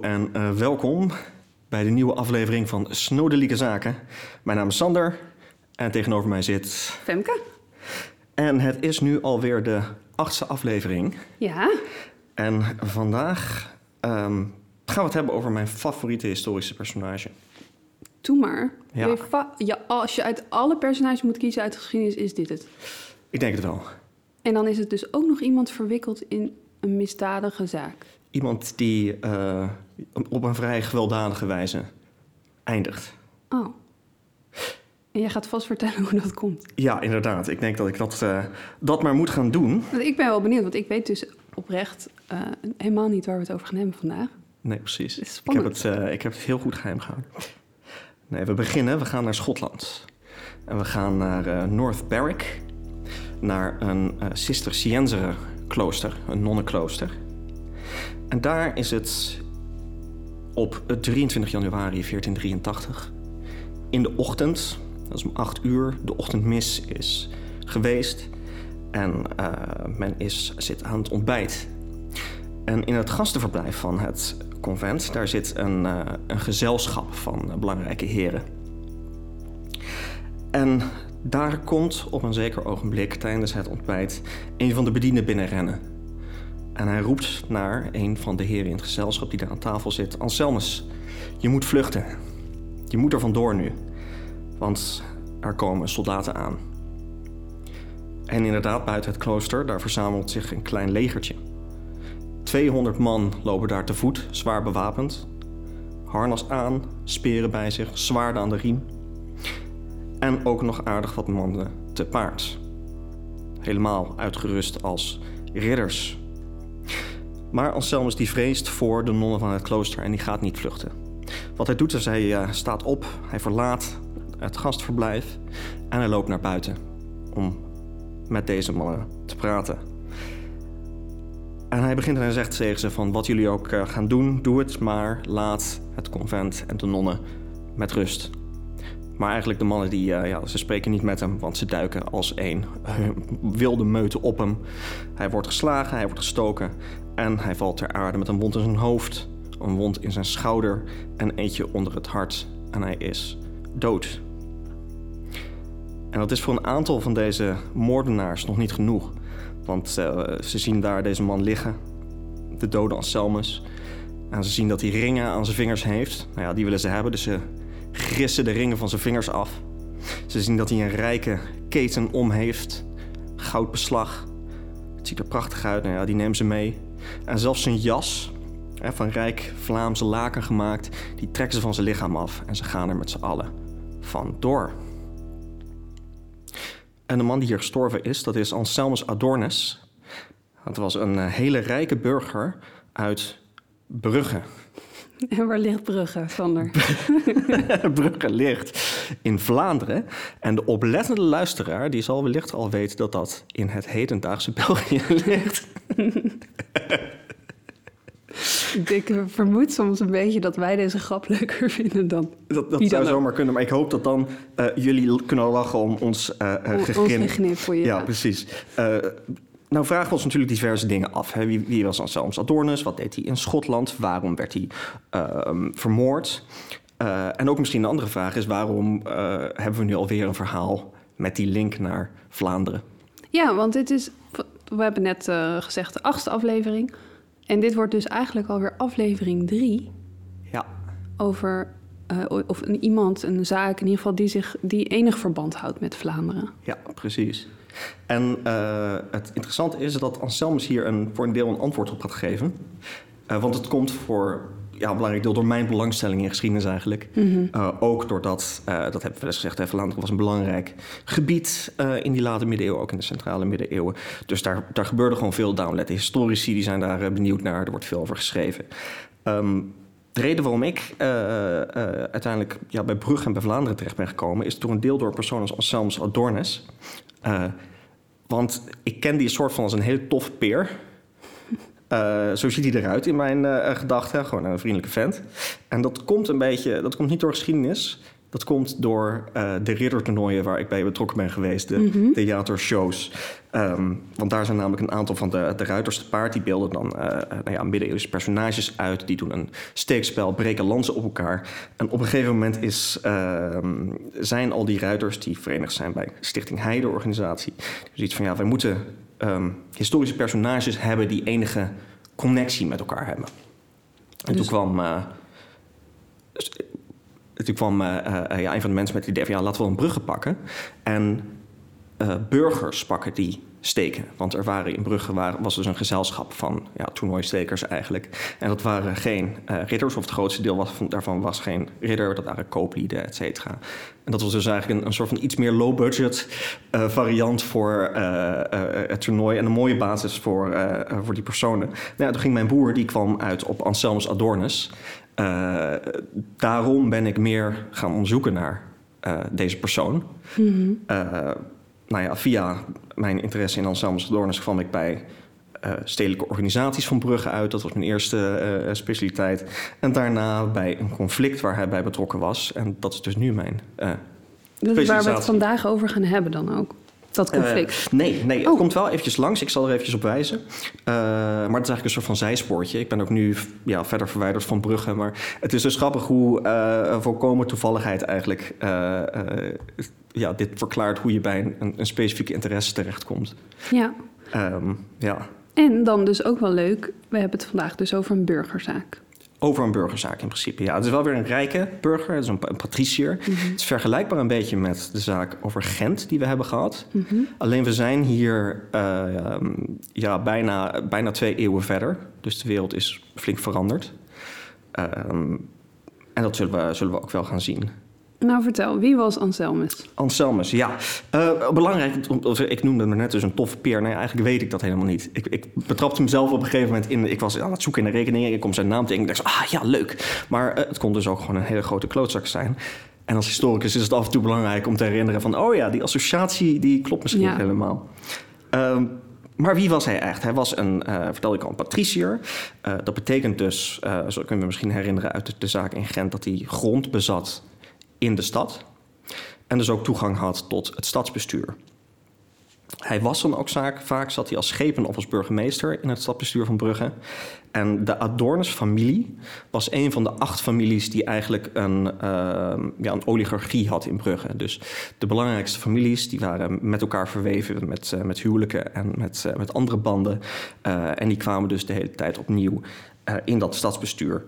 Hallo en uh, welkom bij de nieuwe aflevering van Snodelieke Zaken. Mijn naam is Sander en tegenover mij zit... Femke. En het is nu alweer de achtste aflevering. Ja. En vandaag um, gaan we het hebben over mijn favoriete historische personage. Doe maar. Ja. ja, als je uit alle personages moet kiezen uit de geschiedenis, is dit het. Ik denk het wel. En dan is het dus ook nog iemand verwikkeld in een misdadige zaak. Iemand die uh, op een vrij gewelddadige wijze eindigt. Oh. En jij gaat vast vertellen hoe dat komt. Ja, inderdaad. Ik denk dat ik dat, uh, dat maar moet gaan doen. Ik ben wel benieuwd, want ik weet dus oprecht uh, helemaal niet waar we het over gaan hebben vandaag. Nee, precies. Ik heb, het, ik heb het heel goed geheim gehouden. Nee, we beginnen. We gaan naar Schotland. En we gaan naar North Berwick. Naar een Cisterciënzer klooster, een nonnenklooster. En daar is het op 23 januari 1483 in de ochtend, dat is om 8 uur, de ochtendmis is geweest en uh, men is, zit aan het ontbijt. En in het gastenverblijf van het convent, daar zit een, uh, een gezelschap van belangrijke heren. En daar komt op een zeker ogenblik tijdens het ontbijt een van de bedienden binnenrennen. En hij roept naar een van de heren in het gezelschap die daar aan tafel zit: Anselmus, je moet vluchten. Je moet er vandoor nu, want er komen soldaten aan. En inderdaad, buiten het klooster, daar verzamelt zich een klein legertje. 200 man lopen daar te voet, zwaar bewapend. Harnas aan, speren bij zich, zwaarden aan de riem. En ook nog aardig wat mannen te paard. Helemaal uitgerust als ridders. Maar Anselmus die vreest voor de nonnen van het klooster en die gaat niet vluchten. Wat hij doet is hij uh, staat op, hij verlaat het gastverblijf en hij loopt naar buiten om met deze mannen te praten. En hij begint en hij zegt tegen ze van wat jullie ook uh, gaan doen, doe het, maar laat het convent en de nonnen met rust. Maar eigenlijk de mannen die, uh, ja, ze spreken niet met hem, want ze duiken als één. wilde meuten op hem. Hij wordt geslagen, hij wordt gestoken en hij valt ter aarde met een wond in zijn hoofd, een wond in zijn schouder en eentje onder het hart. En hij is dood. En dat is voor een aantal van deze moordenaars nog niet genoeg. Want uh, ze zien daar deze man liggen, de dode Anselmus. En ze zien dat hij ringen aan zijn vingers heeft. Nou ja, die willen ze hebben, dus ze grissen de ringen van zijn vingers af. Ze zien dat hij een rijke keten om heeft, goudbeslag. Het ziet er prachtig uit, nou ja, die nemen ze mee. En zelfs zijn jas, hè, van rijk Vlaamse laken gemaakt, die trekken ze van zijn lichaam af en ze gaan er met z'n allen van door. En de man die hier gestorven is, dat is Anselmus Adornes. Dat was een eh, hele rijke burger uit Brugge. En waar ligt Brugge, Sander? Brugge ligt in Vlaanderen. En de oplettende luisteraar die zal wellicht al weten dat dat in het hedendaagse België ligt. Ik vermoed soms een beetje dat wij deze grap leuker vinden dan. Dat, dat zou zomaar kunnen, maar ik hoop dat dan uh, jullie kunnen lachen om ons uh, gegnip. voor je. Ja, precies. Nou vragen we ons natuurlijk diverse dingen af. Hè. Wie, wie, was Anselmus Adornus? Wat deed hij in Schotland? Waarom werd hij uh, vermoord? Uh, en ook misschien een andere vraag is... waarom uh, hebben we nu alweer een verhaal met die link naar Vlaanderen? Ja, want dit is... We hebben net uh, gezegd de achtste aflevering. En dit wordt dus eigenlijk alweer aflevering drie. Ja. Over of een, iemand, een zaak in ieder geval... die, zich, die enig verband houdt met Vlaanderen. Ja, precies. En uh, het interessante is dat Anselmus hier een, voor een deel een antwoord op gaat geven. Want het komt voor ja, een belangrijk deel door mijn belangstelling in geschiedenis eigenlijk. Mm -hmm. uh, ook doordat, dat hebben we wel eens gezegd, Vlaanderen was een belangrijk gebied in die late middeleeuwen, ook in de centrale middeleeuwen. Dus daar, daar gebeurde gewoon veel downlet. De historici die zijn daar benieuwd naar, er wordt veel over geschreven. Um, de reden waarom ik uh, uh, uiteindelijk ja, bij Brugge en bij Vlaanderen terecht ben gekomen... is door een deel door persoon als Anselmus Adornes. Uh, want ik ken die soort van als een hele tof peer. Zo ziet hij eruit in mijn gedachten. Gewoon een vriendelijke vent. En dat komt een beetje... Dat komt niet door geschiedenis. Dat komt door uh, de riddertoernooien waar ik bij betrokken ben geweest, de Mhm. theatershows. Ehm, want daar zijn namelijk een aantal van de, de ruiters te paard. Die beelden dan eh, eh, nou ja, middeleeuwse personages uit. Die doen een steekspel, breken lansen op elkaar. En op een gegeven moment is, ehm, zijn al die ruiters die verenigd zijn bij Stichting Heide organisatie. Dus iets van ja, wij moeten ehm, historische personages hebben die enige connectie met elkaar hebben. En Dus- toen kwam... dus, eh, toen kwam eh, eh, ja, een van de mensen met het idee van... ja, laten we een bruggen pakken. En eh, burgers pakken die steken. Want er waren in Brugge waren, was dus een gezelschap van ja, toernooistekers eigenlijk. En dat waren geen eh, ridders, of het grootste deel was, van, daarvan was geen ridder. Dat waren kooplieden, et cetera. En dat was dus eigenlijk een, een soort van iets meer low-budget eh, variant voor het toernooi. En een mooie basis voor, voor die personen. Nou, ja, toen ging mijn broer, die kwam uit op Anselmus Adornus. Daarom ben ik meer gaan onderzoeken naar deze persoon. Mhm. Nou ja, via mijn interesse in Anselmus Adornus kwam ik bij eh, stedelijke organisaties van Brugge uit. Dat was mijn eerste eh, specialiteit. En daarna bij een conflict waar hij bij betrokken was. En dat is dus nu mijn eh, Dat is waar we het vandaag over gaan hebben dan ook. Dat conflict. nee, nee, het Oh. komt wel eventjes langs. Ik zal er eventjes op wijzen. Maar het is eigenlijk een soort van zijspoortje. Ik ben ook nu ja, verder verwijderd van Brugge. Maar het is dus grappig hoe volkomen toevalligheid eigenlijk... ja, dit verklaart hoe je bij een, een specifieke interesse terechtkomt. ja. Ehm, ja, En dan dus ook wel leuk, we hebben het vandaag dus over een burgerzaak. over een burgerzaak in principe. Ja, het is wel weer een rijke burger. Het is een, een patriciër. Het is vergelijkbaar een beetje met de zaak over Gent die we hebben gehad. Mhm. Alleen we zijn hier eh, ehm, ja, bijna, bijna twee eeuwen verder. Dus de wereld is flink veranderd. Ehm, en dat zullen we, zullen we ook wel gaan zien. Nou, vertel, wie was Anselmus? Anselmus, ja. Eh, belangrijk, ik noemde me net dus een toffe peer. Nee, eigenlijk weet ik dat helemaal niet. Ik, ik betrapte mezelf op een gegeven moment in... Ik was aan het zoeken in de rekening. Ik kom zijn naam tegen. Ik dacht, ah ja, leuk. Maar eh, het kon dus ook gewoon een hele grote klootzak zijn. En als historicus is het af en toe belangrijk om te herinneren van... oh ja, die associatie die klopt misschien Ja. niet helemaal. Ehm, maar wie was hij echt? Hij was een, eh vertelde ik al, een patriciër. Dat betekent dus, eh zo kunnen we misschien herinneren uit de, de zaak in Gent... dat hij grond bezat in de stad. En dus ook toegang had tot het stadsbestuur. Hij was dan ook vaak zat hij als schepen of als burgemeester in het stadsbestuur van Brugge. En de Adornus-familie was een van de acht families die eigenlijk een, ehm, ja, een oligarchie had in Brugge. Dus de belangrijkste families die waren met elkaar verweven met, eh, met huwelijken en met, eh, met andere banden. Eh, en die kwamen dus de hele tijd opnieuw in dat stadsbestuur.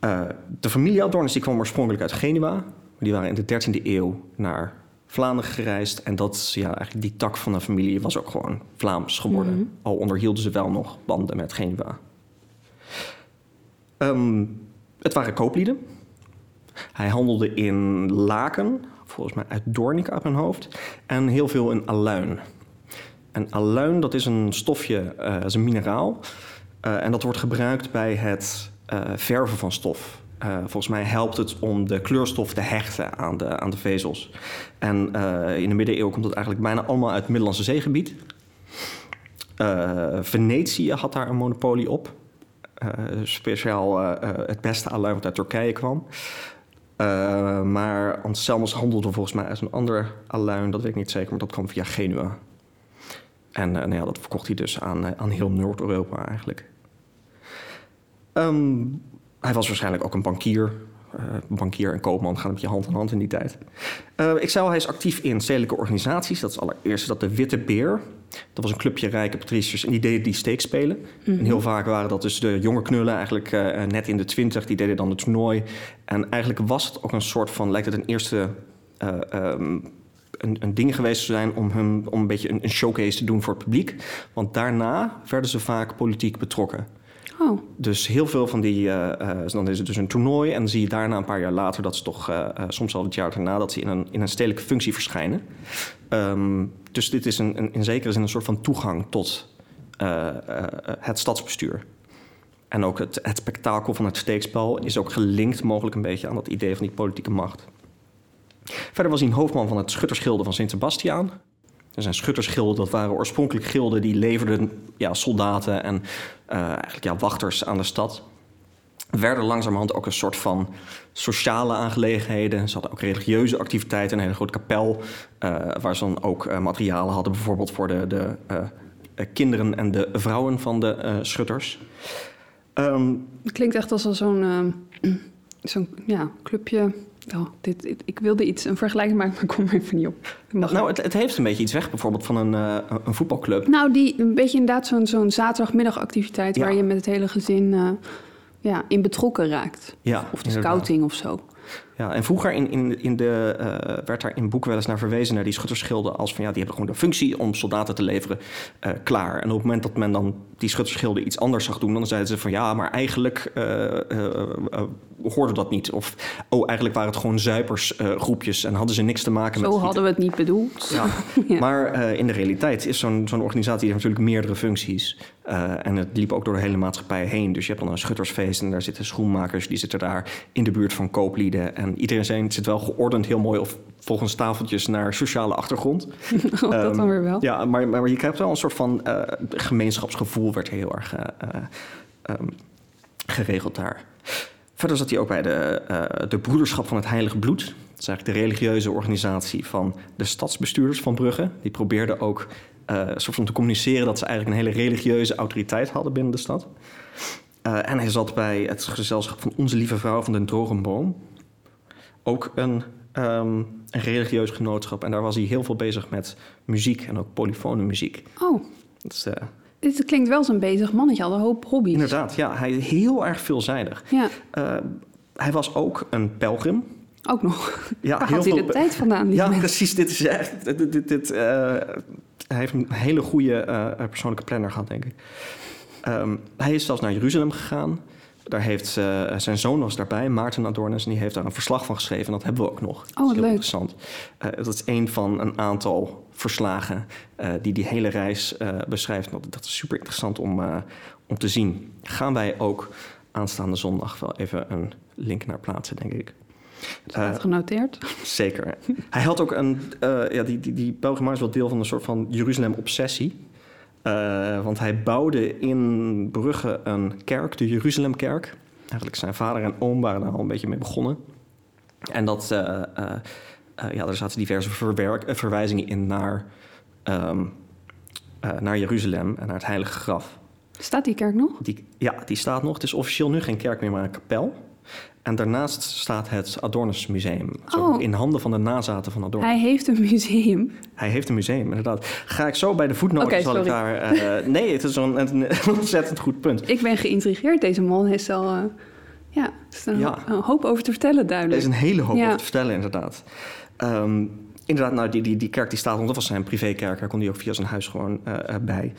Eh, de familie Adornus die kwam oorspronkelijk uit Genua. Die waren in de 13e eeuw naar Vlaanderen gereisd. En dat, ja, eigenlijk die tak van de familie was ook gewoon Vlaams geworden. Mhm. Al onderhielden ze wel nog banden met Genua. Ehm, het waren kooplieden. Hij handelde in laken, volgens mij uit Doornik uit mijn hoofd. En heel veel in aluin. En aluin, dat is een stofje, eh, is een mineraal. Eh, en dat wordt gebruikt bij het verven van stof. Eh, volgens mij helpt het om de kleurstof te hechten aan de, aan de vezels. En eh, in de middeleeuwen komt het eigenlijk bijna allemaal uit het Middellandse zeegebied. Eh, Venetië had daar een monopolie op. Eh, speciaal eh, eh, het beste aluin wat uit Turkije kwam. Eh, maar Anselmus handelde volgens mij uit een ander aluin, dat weet ik niet zeker, maar dat kwam via Genua. En eh, nou ja, dat verkocht hij dus aan, eh, aan heel Noord-Europa eigenlijk. Ehm, hij was waarschijnlijk ook een bankier. Eh, bankier en koopman gaan een beetje hand in hand in die tijd. Eh, ik zei al, hij is actief in stedelijke organisaties. Dat is allereerst dat de Witte Beer. Dat was een clubje rijke patriciërs en die deden die steekspelen. En heel vaak waren dat dus de jonge knullen, eigenlijk eh, net in de twintig. Die deden dan het toernooi. En eigenlijk was het ook een soort van, lijkt het een eerste... eh, ehm, een, een ding geweest te zijn om, hun, om een beetje een, een showcase te doen voor het publiek. Want daarna werden ze vaak politiek betrokken. Oh, Dus heel veel van die, eh, eh, dan is het dus een toernooi en dan zie je daarna een paar jaar later dat ze toch, eh, soms al het jaar daarna, dat ze in een, in een stedelijke functie verschijnen. Ehm, dus dit is een, een, in zekere zin een soort van toegang tot het stadsbestuur. En ook het, het spektakel van het steekspel is ook gelinkt mogelijk een beetje aan dat idee van die politieke macht. Verder was hij een hoofdman van het schuttersgilde van Sint-Sebastiaan. Er zijn schuttersgilden, dat waren oorspronkelijk gilden die leverden ja, soldaten en eh, eigenlijk ja, wachters aan de stad. werden langzamerhand ook een soort van sociale aangelegenheden. Ze hadden ook religieuze activiteiten, een hele grote kapel, uh, waar ze dan ook uh, materialen hadden, bijvoorbeeld voor de, de kinderen en de vrouwen van de schutters. Um, het klinkt echt als zo'n zo'n ja, clubje. Oh, dit, ik wilde iets, een vergelijking maken, maar ik kom er even niet op. Nou, het, het, heeft een beetje iets weg, bijvoorbeeld van een, een voetbalclub. Nou, die, een beetje inderdaad zo'n zo'n zaterdagmiddagactiviteit... Ja. waar je met het hele gezin ja, in betrokken raakt. Ja, of de scouting of zo. Ja, en vroeger in, in, in de, uh, werd daar in boeken wel eens naar verwezen... naar die schuttersschilden als van... ja, die hebben gewoon de functie om soldaten te leveren uh, klaar. En op het moment dat men dan die schuttersschilden iets anders zag doen... dan zeiden ze van ja, maar eigenlijk uh, hoorde dat niet. Of oh, eigenlijk waren het gewoon zuipersgroepjes... en hadden ze niks te maken met... Zo hadden we het niet bedoeld. Ja. ja. Maar in de realiteit is zo'n zo'n organisatie... die heeft natuurlijk meerdere functies. en het liep ook door de hele maatschappij heen. Dus je hebt dan een schuttersfeest en daar zitten schoenmakers... die zitten daar in de buurt van kooplieden... En iedereen zijn, zit wel geordend heel mooi of volgens tafeltjes naar sociale achtergrond. oh, dat dan ehm, weer wel. Ja, maar, maar je krijgt wel een soort van uh, gemeenschapsgevoel, werd heel erg uh, um, geregeld daar. Verder zat hij ook bij de, uh, de Broederschap van het Heilige Bloed. Dat is eigenlijk de religieuze organisatie van de stadsbestuurders van Brugge. Die probeerden ook soort van te communiceren dat ze eigenlijk een hele religieuze autoriteit hadden binnen de stad. En hij zat bij het gezelschap van Onze Lieve Vrouw van den Drogenboom ook een, um, een religieus genootschap. En daar was hij heel veel bezig met muziek en ook polyfone muziek. Oh. Dus, uh, dit klinkt wel zo'n bezig mannetje, had een hoop hobby's. Inderdaad, ja. Hij is heel erg veelzijdig. Ja. Uh, hij was ook een pelgrim. Ook nog? Ja, Waar had hij de tijd vandaan? Ja, precies. Dit is echt... Dit, dit, dit uh, hij heeft een hele goede persoonlijke planner gehad, denk ik. Um, hij is zelfs naar Jeruzalem gegaan. Daar heeft uh, zijn zoon was daarbij, Maarten Adornes, en die heeft daar een verslag van geschreven. En dat hebben we ook nog. Oh, wat leuk. Interessant. Uh, dat is een van een aantal verslagen uh, die die hele reis beschrijft. Dat, dat, is super interessant om, om te zien. Gaan wij ook aanstaande zondag wel even een link naar plaatsen, denk ik. Staat genoteerd. Zeker. Hij had ook een, ja, die, die, die Pelgrimage is wel deel van een soort van Jeruzalem-obsessie. Uh, want hij bouwde in Brugge een kerk, de Jeruzalemkerk. Eigenlijk zijn vader en oom waren daar al een beetje mee begonnen. En dat, uh, uh, ja, er zaten diverse verwijzingen in naar, um, naar Jeruzalem en naar het Heilige Graf. Staat die kerk nog? Die, ja, die staat nog. Het is officieel nu geen kerk meer, maar een kapel. En daarnaast staat het Adornus Museum. Oh. In handen van de nazaten van Adornus. Hij heeft een museum? Hij heeft een museum, inderdaad. Ga ik zo bij de voetnoten... Okay, zal ik daar, uh, nee, het is een, een, ontzettend goed punt. Ik ben geïntrigeerd. Deze man heeft al... Uh, ja, er is een, ja. een, hoop over te vertellen, duidelijk. Er is een hele hoop ja. over te vertellen, inderdaad. Um, inderdaad, nou, die, die, die kerk die staat... Want dat was zijn privékerk. Daar kon hij ook via zijn huis gewoon uh, bij.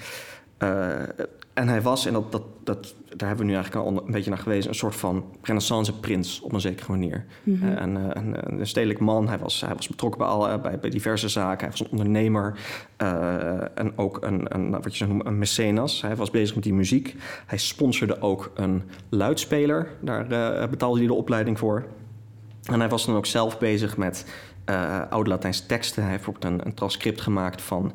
En hij was, en dat, dat, dat, daar hebben we nu eigenlijk al een beetje naar gewezen, een soort van renaissance-prins op een zekere manier. Mm -hmm. uh, een, een, een, stedelijk man, hij was, hij was betrokken bij, alle, bij, bij diverse zaken, hij was een ondernemer uh, en ook een, een, wat je zou noemen, een mecenas. Hij was bezig met die muziek. Hij sponsorde ook een luidspeler, daar uh, betaalde hij de opleiding voor. En hij was dan ook zelf bezig met uh, oude Latijnse teksten. Hij heeft bijvoorbeeld een, een transcript gemaakt van,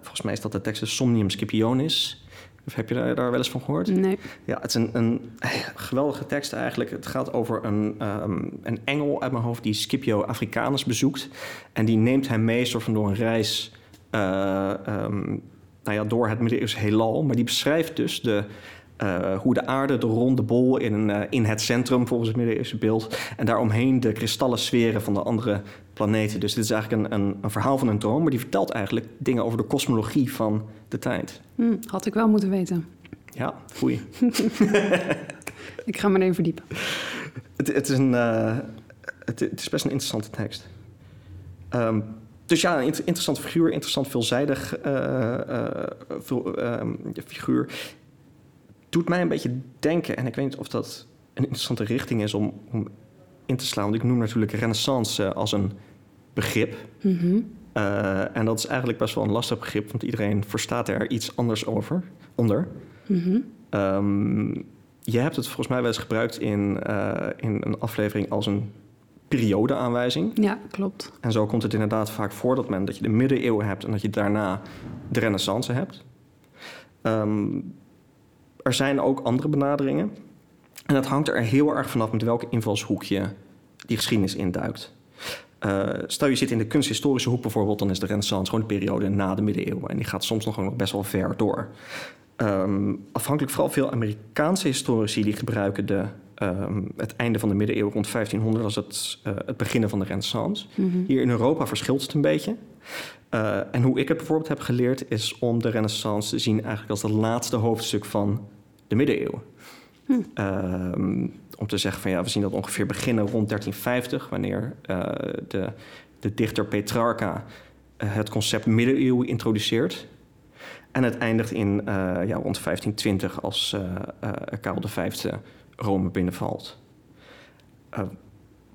volgens mij is dat de tekst Somnium Scipionis. Of heb je daar, daar wel eens van gehoord? Nee. Ja, het is een, een geweldige tekst eigenlijk. Het gaat over een, um, een engel uit mijn hoofd die Scipio Africanus bezoekt. En die neemt hem mee soort van door een reis uh, um, nou ja, door het middeleeuwse heelal. Maar die beschrijft dus de, uh, hoe de aarde, de ronde bol in, uh, in het centrum volgens het middeleeuwse beeld. En daaromheen de kristallen sferen van de andere planeten. Dus dit is eigenlijk een, een, een, verhaal van een droom, maar die vertelt eigenlijk dingen over de kosmologie van de tijd. Hm, had ik wel moeten weten. Ja, foei. ik ga me even verdiepen. Het, het, is een, uh, het, het, is best een interessante tekst. Um, dus ja, een interessante figuur, interessant veelzijdig veel, um, figuur doet mij een beetje denken, en ik weet niet of dat een interessante richting is om, om in te slaan. Want ik noem natuurlijk renaissance als een begrip. Mm -hmm. Uh, en dat is eigenlijk best wel een lastig begrip, want iedereen verstaat er iets anders over, onder. Mm -hmm. um, je hebt het volgens mij wel eens gebruikt in, uh, in een aflevering als een periodeaanwijzing. Ja, klopt. En zo komt het inderdaad vaak voor dat men dat je de middeleeuwen hebt en dat je daarna de renaissance hebt. Um, er zijn ook andere benaderingen. En dat hangt er heel erg vanaf met welke invalshoek je die geschiedenis induikt. Uh, stel je zit in de kunsthistorische hoek bijvoorbeeld, dan is de Renaissance gewoon de periode na de middeleeuwen. En die gaat soms nog, nog best wel ver door. Um, afhankelijk vooral veel Amerikaanse historici die gebruiken de, um, het einde van de middeleeuwen rond 1500 als het, uh, het beginnen van de Renaissance. Mm -hmm. Hier in Europa verschilt het een beetje. Uh, en hoe ik het bijvoorbeeld heb geleerd is om de Renaissance te zien eigenlijk als het laatste hoofdstuk van de middeleeuwen. Hm. Um, om te zeggen van ja, we zien dat ongeveer beginnen rond 1350, wanneer uh, de, de dichter Petrarca uh, het concept middeleeuwen introduceert. En het eindigt in uh, ja, rond 1520 als Karel V Rome binnenvalt.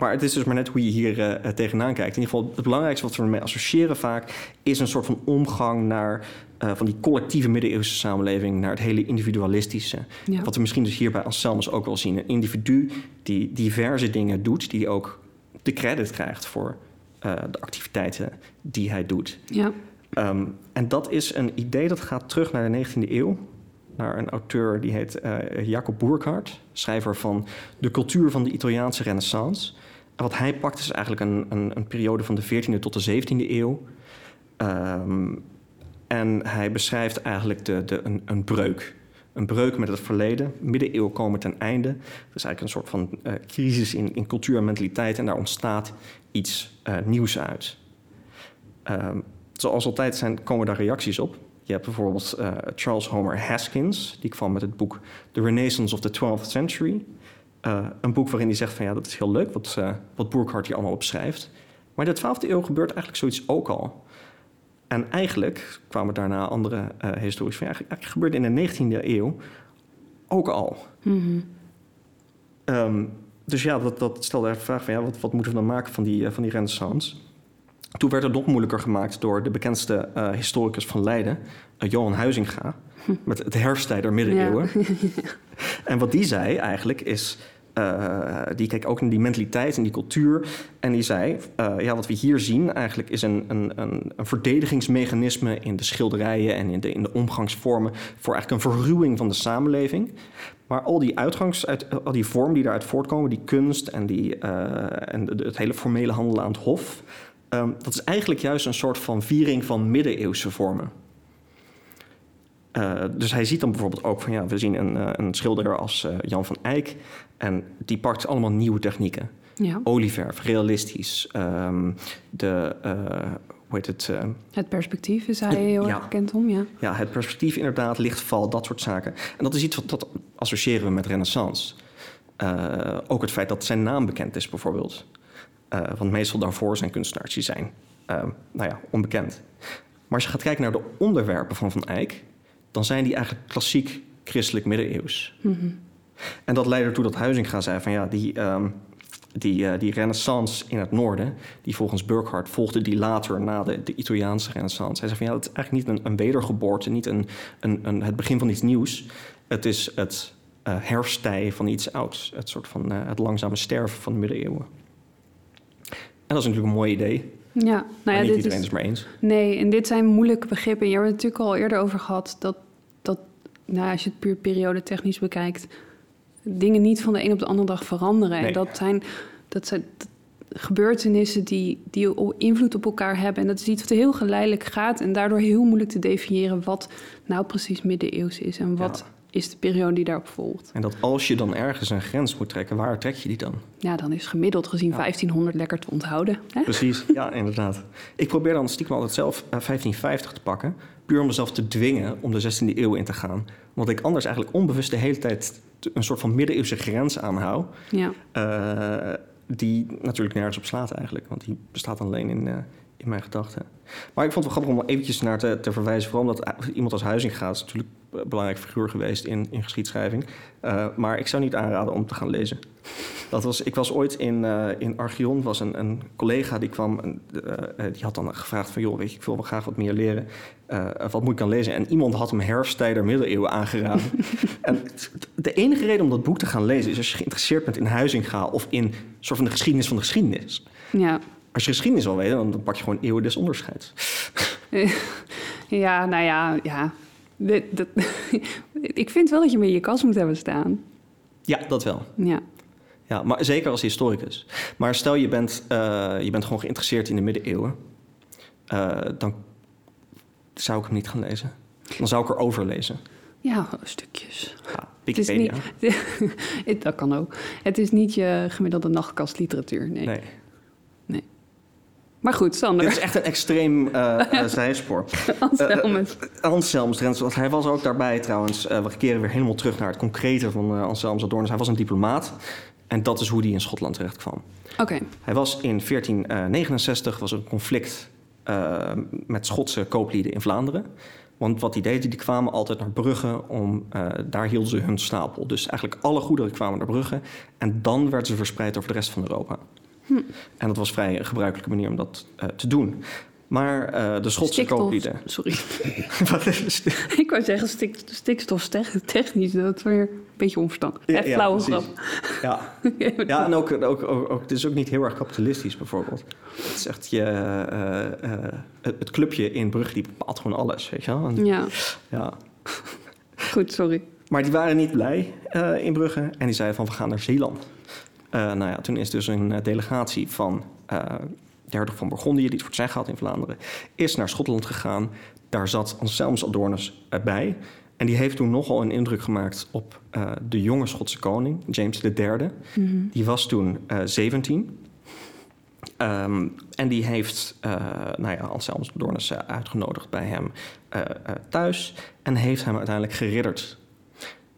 Maar het is dus maar net hoe je hier tegenaan kijkt. In ieder geval, het belangrijkste wat we ermee associëren vaak... is een soort van omgang naar uh, van die collectieve middeleeuwse samenleving naar het hele individualistische. Ja. Wat we misschien dus hier bij Anselmus ook wel zien. Een individu die diverse dingen doet, die ook de credit krijgt voor uh, de activiteiten die hij doet. Ja. Um, en dat is een idee dat gaat terug naar de 19e eeuw. Naar een auteur die heet uh, Jacob Burckhardt, schrijver van De cultuur van de Italiaanse Renaissance. Wat hij pakt is eigenlijk een, een, een periode van de 14e tot de 17e eeuw. Um, en hij beschrijft eigenlijk de, de, een, een breuk. Een breuk met het verleden. Middeleeuw komen ten einde. Het is eigenlijk een soort van uh, crisis in, in cultuur en mentaliteit. En daar ontstaat iets uh, nieuws uit. Uh, zoals altijd zijn, komen daar reacties op. Je hebt bijvoorbeeld uh, Charles Homer Haskins. Die kwam met het boek The Renaissance of the 12th Century. Een boek waarin hij zegt van ja, dat is heel leuk wat, wat Burkhardt hier allemaal opschrijft. Maar in de 12e eeuw gebeurt eigenlijk zoiets ook al. En eigenlijk kwamen daarna andere uh, historici van... Eigenlijk, eigenlijk gebeurde in de 19e eeuw ook al. Mm -hmm. um, dus ja, dat, dat stelde de vraag van... Ja, wat, wat moeten we dan maken van die, uh, van die renaissance? Toen werd het nog moeilijker gemaakt door de bekendste uh, historicus van Leiden... Johan Huizinga. met het herfsttijder middeleeuwen. Ja. en wat die zei eigenlijk is... Uh, die keek ook naar die mentaliteit en die cultuur. En die zei: uh, ja, wat we hier zien eigenlijk is een, een, een, een, verdedigingsmechanisme in de schilderijen en in de, in de omgangsvormen. voor eigenlijk een verruwing van de samenleving. Maar al die uitgangs, uit, al die vormen die daaruit voortkomen, die kunst en, die, uh, en de, het hele formele handelen aan het hof. Um, dat is eigenlijk juist een soort van viering van middeleeuwse vormen. Uh, dus hij ziet dan bijvoorbeeld ook van ja, we zien een, uh, een schilder als uh, Jan van Eyck. En die pakt allemaal nieuwe technieken. Ja. Olieverf, realistisch. Um, de, hoe heet het? het perspectief is hij heel erg bekend om, ja. Ja, het perspectief inderdaad, lichtval, dat soort zaken. En dat is iets wat dat associëren we met renaissance. ook het feit dat zijn naam bekend is bijvoorbeeld. want meestal daarvoor zijn kunstenaars die zijn, nou ja, onbekend. Maar als je gaat kijken naar de onderwerpen van Van Eyck dan zijn die eigenlijk klassiek christelijk middeleeuws. Mm -hmm. En dat leidde ertoe dat Huizinga zei van ja, die, um, die, uh, die renaissance in het noorden, die volgens Burckhardt volgde die later na de, de Italiaanse renaissance. Hij zei van ja, het is eigenlijk niet een, een wedergeboorte, niet een, een, een, het begin van iets nieuws. Het is het uh, herstij van iets ouds, het soort van uh, het langzame sterven van de middeleeuwen. En dat is natuurlijk een mooi idee. Ja, nou ja, niet dit iedereen is, maar eens. Nee, en dit zijn moeilijke begrippen. Je hebt het natuurlijk al eerder over gehad dat, dat nou, als je het puur periode technisch bekijkt, dingen niet van de een op de andere dag veranderen. Nee. Dat zijn, dat zijn gebeurtenissen die, die invloed op elkaar hebben. En dat is iets wat heel geleidelijk gaat en daardoor heel moeilijk te definiëren wat nou precies middeleeuws is en wat. Ja is de periode die daarop volgt. En dat als je dan ergens een grens moet trekken, waar trek je die dan? Ja, dan is gemiddeld gezien ja. 1500 lekker te onthouden. Hè? Precies, ja, inderdaad. Ik probeer dan stiekem altijd zelf uh, 1550 te pakken, puur om mezelf te dwingen om de 16e eeuw in te gaan. Omdat ik anders eigenlijk onbewust de hele tijd een soort van middeleeuwse grens aanhoud. Ja. Uh, die natuurlijk nergens op slaat eigenlijk, want die bestaat alleen in, uh, in mijn gedachten. Maar ik vond het wel grappig om eventjes naar te, te verwijzen. Vooral omdat iemand als Huizing gaat, is natuurlijk een belangrijk figuur geweest in, in geschiedschrijving. Uh, maar ik zou niet aanraden om te gaan lezen. Dat was, ik was ooit in, uh, in Archeon, was een, een collega die kwam. En, uh, die had dan gevraagd van, joh, weet je, ik wil wel graag wat meer leren. wat moet ik dan lezen? En iemand had hem herfsttijder middeleeuwen aangeraden. en de enige reden om dat boek te gaan lezen is als je geïnteresseerd bent in Huizinga of in soort van de geschiedenis van de geschiedenis. Ja. Als je geschiedenis wil weten, dan pak je gewoon eeuwen des onderscheids. ja, nou ja, ja. Dat, dat, ik vind wel dat je in je kast moet hebben staan. Ja, dat wel. Ja. Ja, maar zeker als historicus. Maar stel je bent, uh, je bent gewoon geïnteresseerd in de middeleeuwen, uh, dan zou ik hem niet gaan lezen. Dan zou ik erover lezen. Ja, stukjes. Ja, Wikipedia. Het is niet, dat kan ook. Het is niet je gemiddelde nachtkastliteratuur. Nee. nee. Maar goed, Sander. Dit is echt een extreem uh, zijspoor. Anselmus. Uh, Anselmus hij was ook daarbij trouwens. we keren weer helemaal terug naar het concrete van uh, Anselmus Adornus. Hij was een diplomaat. En dat is hoe hij in Schotland terecht kwam. Oké. Hij was in 1469 was een conflict met Schotse kooplieden in Vlaanderen. Want wat die deden, die kwamen altijd naar Brugge om uh, daar hielden ze hun stapel. Dus eigenlijk alle goederen kwamen naar Brugge en dan werden ze verspreid over de rest van Europa. Hm. En dat was vrij een gebruikelijke manier om dat uh, te doen. Maar uh, de Schotse Stikstof, kooplieden. Sorry. Wat is Ik wou zeggen stik, stikstoftechnisch. Dat is weer een beetje onverstandig. Ja, Echt ja, flauwe grap. Ja, ja en ook, ook, ook, ook, het is ook niet heel erg kapitalistisch bijvoorbeeld. Het is echt je, uh, uh, het clubje in Brugge die bepaalt gewoon alles, weet je wel. En, Ja, ja. goed, sorry. Maar die waren niet blij in Brugge en die zeiden van we gaan naar Zeeland. Uh, nou ja, toen is dus een delegatie van uh, de hertog van Bourgondië, die het voor het zeggen had in Vlaanderen, is naar Schotland gegaan. Daar zat Anselmus Adornus bij. En die heeft toen nogal een indruk gemaakt op uh, de jonge Schotse koning, James III. Mm -hmm. Die was toen 17. Um, en die heeft uh, nou ja, Anselmus Adornus uitgenodigd bij hem thuis en heeft hem uiteindelijk geridderd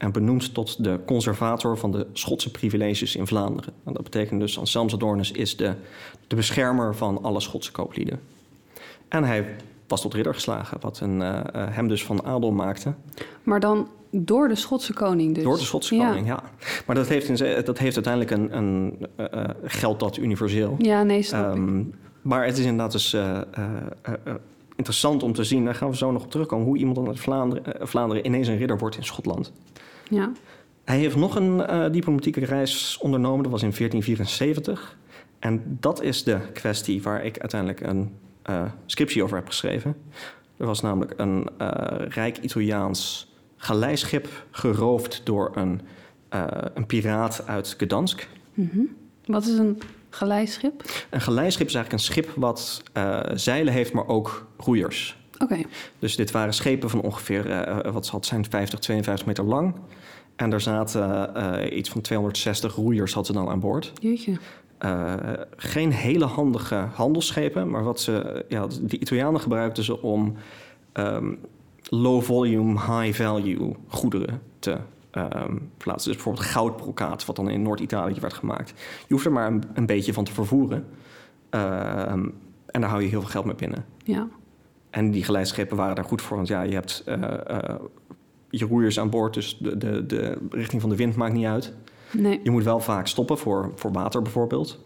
en benoemd tot de conservator van de Schotse privileges in Vlaanderen. En dat betekent dus Anselmus Adornus is de, de beschermer van alle Schotse kooplieden. En hij was tot ridder geslagen, wat een, uh, hem dus van adel maakte. Maar dan door de Schotse koning dus? Door de Schotse koning, ja. Maar dat heeft, in, dat heeft uiteindelijk een, een uh, geldt dat universeel. Ja, nee, snap um, ik. Maar het is inderdaad dus uh, interessant om te zien, daar gaan we zo nog op terugkomen, hoe iemand uit Vlaanderen, Vlaanderen ineens een ridder wordt in Schotland. Ja. Hij heeft nog een uh, diplomatieke reis ondernomen, dat was in 1474. En dat is de kwestie waar ik uiteindelijk een uh, scriptie over heb geschreven. Er was namelijk een uh, rijk Italiaans galeischip geroofd door een, een piraat uit Gdansk. Mm -hmm. Wat is een galeischip? Een galeischip is eigenlijk een schip wat zeilen heeft, maar ook roeiers. Okay. Dus dit waren schepen van ongeveer, uh, wat zal het zijn, 50, 52 meter lang. En daar zaten uh, iets van 260 roeiers hadden ze dan aan boord. Jeetje. Uh, geen hele handige handelsschepen, maar wat ze, ja, de Italianen gebruikten ze om um, low volume, high value goederen te um, plaatsen. Dus bijvoorbeeld goudbrokaat, wat dan in Noord-Italië werd gemaakt. Je hoeft er maar een, een beetje van te vervoeren. Uh, en daar hou je heel veel geld mee binnen. Ja. En die geleidschepen waren daar goed voor, want ja, je hebt uh, uh, je roeiers aan boord, dus de, de, de richting van de wind maakt niet uit. Nee. Je moet wel vaak stoppen voor, voor water bijvoorbeeld.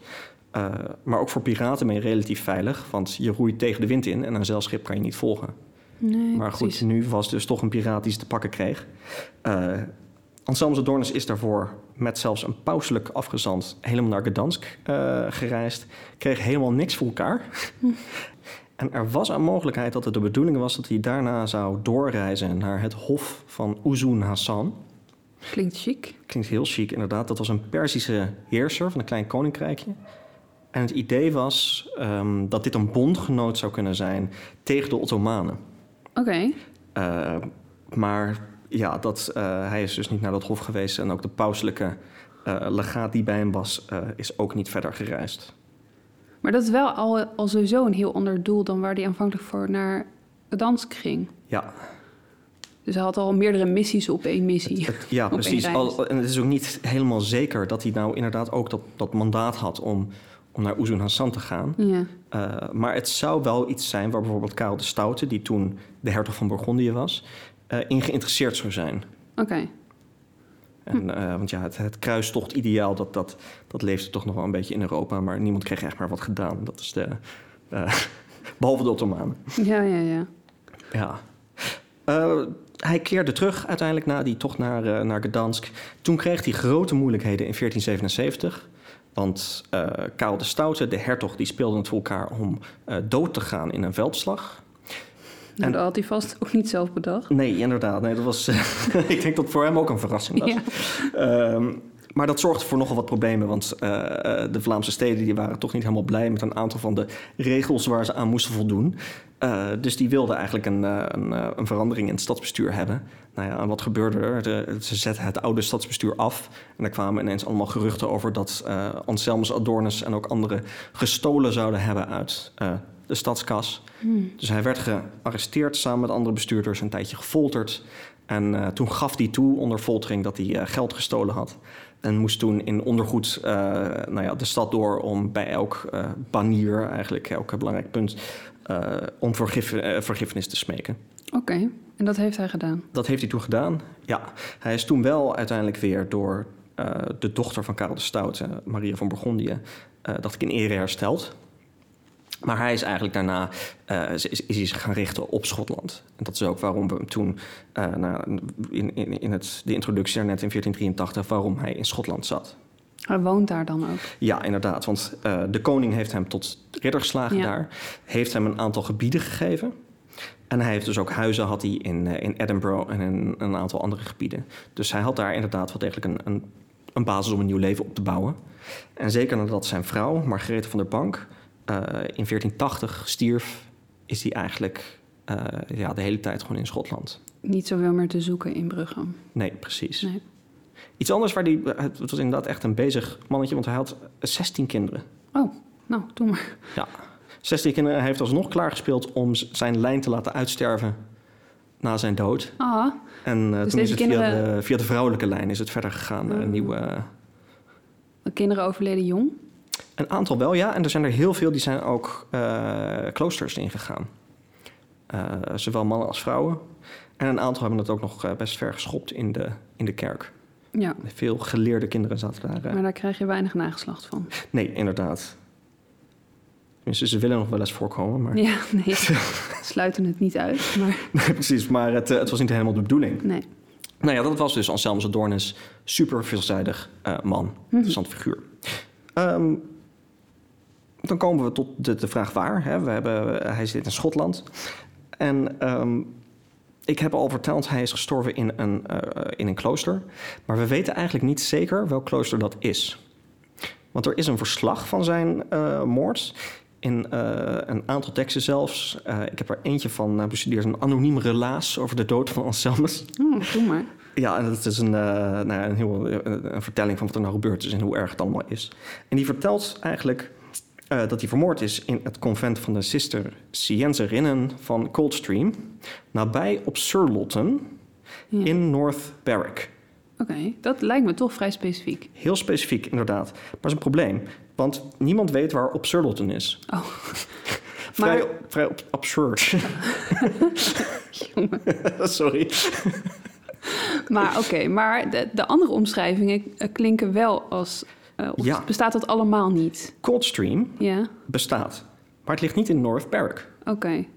Uh, maar ook voor piraten ben je relatief veilig, want je roeit tegen de wind in en een zeilschip kan je niet volgen. Nee, maar goed, precies. nu was dus toch een piraat die ze te pakken kreeg. Uh, Anselmus Adornus is daarvoor met zelfs een pauselijk afgezant helemaal naar Gdansk uh, gereisd. Kreeg helemaal niks voor elkaar. En er was een mogelijkheid dat het de bedoeling was dat hij daarna zou doorreizen naar het hof van Uzun Hassan. Klinkt chic. Klinkt heel chic, inderdaad. Dat was een Perzische heerser van een klein koninkrijkje. En het idee was um, dat dit een bondgenoot zou kunnen zijn tegen de Ottomanen. Oké. Okay. Uh, maar ja, dat, uh, hij is dus niet naar dat hof geweest. En ook de pauselijke uh, legaat die bij hem was, is ook niet verder gereisd. Maar dat is wel al, al sowieso een heel ander doel dan waar hij aanvankelijk voor naar Gdansk ging. Ja. Dus hij had al meerdere missies op één missie. Het, ja, precies. Al, en het is ook niet helemaal zeker dat hij nou inderdaad ook dat, dat mandaat had om, om naar Uzun Hassan te gaan. Ja. Uh, maar het zou wel iets zijn waar bijvoorbeeld Karel de Stoute, die toen de hertog van Bourgondië was, uh, in geïnteresseerd zou zijn. Oké. Okay. En, uh, want ja, het, het kruistocht-ideaal, dat, dat, dat leefde toch nog wel een beetje in Europa. Maar niemand kreeg echt maar wat gedaan. Dat is de... Uh, behalve de Ottomanen. Ja, ja, ja. Ja. Uh, hij keerde terug uiteindelijk na die tocht naar, naar Gdansk. Toen kreeg hij grote moeilijkheden in 1477. Want Karel de Stoute, de hertog, die speelde het voor elkaar om dood te gaan in een veldslag. Nou, dat had hij vast ook niet zelf bedacht. Nee, inderdaad. Nee, dat was, ik denk dat voor hem ook een verrassing was. Ja. Ehm, maar dat zorgde voor nogal wat problemen, want uh, de Vlaamse steden die waren toch niet helemaal blij met een aantal van de regels waar ze aan moesten voldoen. Uh, dus die wilden eigenlijk een, een, een, verandering in het stadsbestuur hebben. Nou ja, en wat gebeurde er? De, ze zetten het oude stadsbestuur af en er kwamen ineens allemaal geruchten over dat uh, Anselmus Adornus en ook anderen gestolen zouden hebben uit de stadskas. Hmm. Dus hij werd gearresteerd samen met andere bestuurders, een tijdje gefolterd. En toen gaf hij toe onder foltering dat hij geld gestolen had. En moest toen in ondergoed uh, nou ja, de stad door om bij elk banier, eigenlijk elk belangrijk punt, om vergif vergiffenis te smeken. Oké, en dat heeft hij gedaan? Dat heeft hij toen gedaan, ja. Hij is toen wel uiteindelijk weer door de dochter van Karel de Stoute, Maria van Bourgondië, dacht ik in ere hersteld. Maar hij is eigenlijk daarna uh, is, is zich gaan richten op Schotland. En dat is ook waarom we hem toen uh, nou, in, in, in het, de introductie net in 1483, waarom hij in Schotland zat. Hij woont daar dan ook? Ja, inderdaad. Want uh, de koning heeft hem tot ridder geslagen ja. daar. Heeft hem een aantal gebieden gegeven. En hij heeft dus ook huizen had hij in, in Edinburgh en in een aantal andere gebieden. Dus hij had daar inderdaad wel degelijk een, een, een basis om een nieuw leven op te bouwen. En zeker nadat zijn vrouw, Margarethe van der Bank in 1480 stierf, is hij eigenlijk uh, ja, de hele tijd gewoon in Schotland. Niet zoveel meer te zoeken in Brugge. Nee, precies. Nee. Iets anders waar hij... Het was inderdaad echt een bezig mannetje, want hij had 16 kinderen. Oh, nou, doe maar. Ja, 16 kinderen. Hij heeft alsnog klaargespeeld om zijn lijn te laten uitsterven na zijn dood. Ah, en uh, dus toen is het kinderen... via, de, via de vrouwelijke lijn is het verder gegaan naar een oh. nieuwe... De kinderen overleden jong? Een aantal wel, ja. En er zijn er heel veel die zijn ook uh, kloosters ingegaan. Uh, zowel mannen als vrouwen. En een aantal hebben het ook nog uh, best ver geschopt in de, in de kerk. Ja. Veel geleerde kinderen zaten daar. Maar daar krijg je weinig nageslacht van. Nee, inderdaad. Tenminste, ze willen nog wel eens voorkomen. Maar... Ja, nee. sluiten het niet uit. Maar... Nee, precies. Maar het, het was niet helemaal de bedoeling. Nee. Nou ja, dat was dus Anselmus Adornis. Super veelzijdig man. Mm -hmm. Interessant figuur. Um, dan komen we tot de, vraag waar. Hè. We hebben, hij zit in Schotland. En um, ik heb al verteld, hij is gestorven in een, uh, in een klooster. Maar we weten eigenlijk niet zeker welk klooster dat is. Want er is een verslag van zijn uh, moord. In een aantal teksten zelfs. ik heb er eentje van bestudeerd. Een anoniem relaas over de dood van Anselmus. Oh, doe maar. Ja, en dat is een, nou, een, heel, een vertelling van wat er nou gebeurd is en hoe erg het allemaal is. En die vertelt eigenlijk uh, dat hij vermoord is in het convent van de Sister Cienzerinnen van Coldstream, nabij op Surlotten ja. in North Berwick. Oké, okay, dat lijkt me toch vrij specifiek. Heel specifiek, inderdaad. Maar dat is een probleem, want niemand weet waar op Surlotten is. Oh. vrij, maar... vrij absurd. Sorry. maar oké, okay, maar de, de, andere omschrijvingen klinken wel als uh, ja. bestaat dat allemaal niet? Coldstream ja. bestaat, maar het ligt niet in North Berwick. Oké. Okay.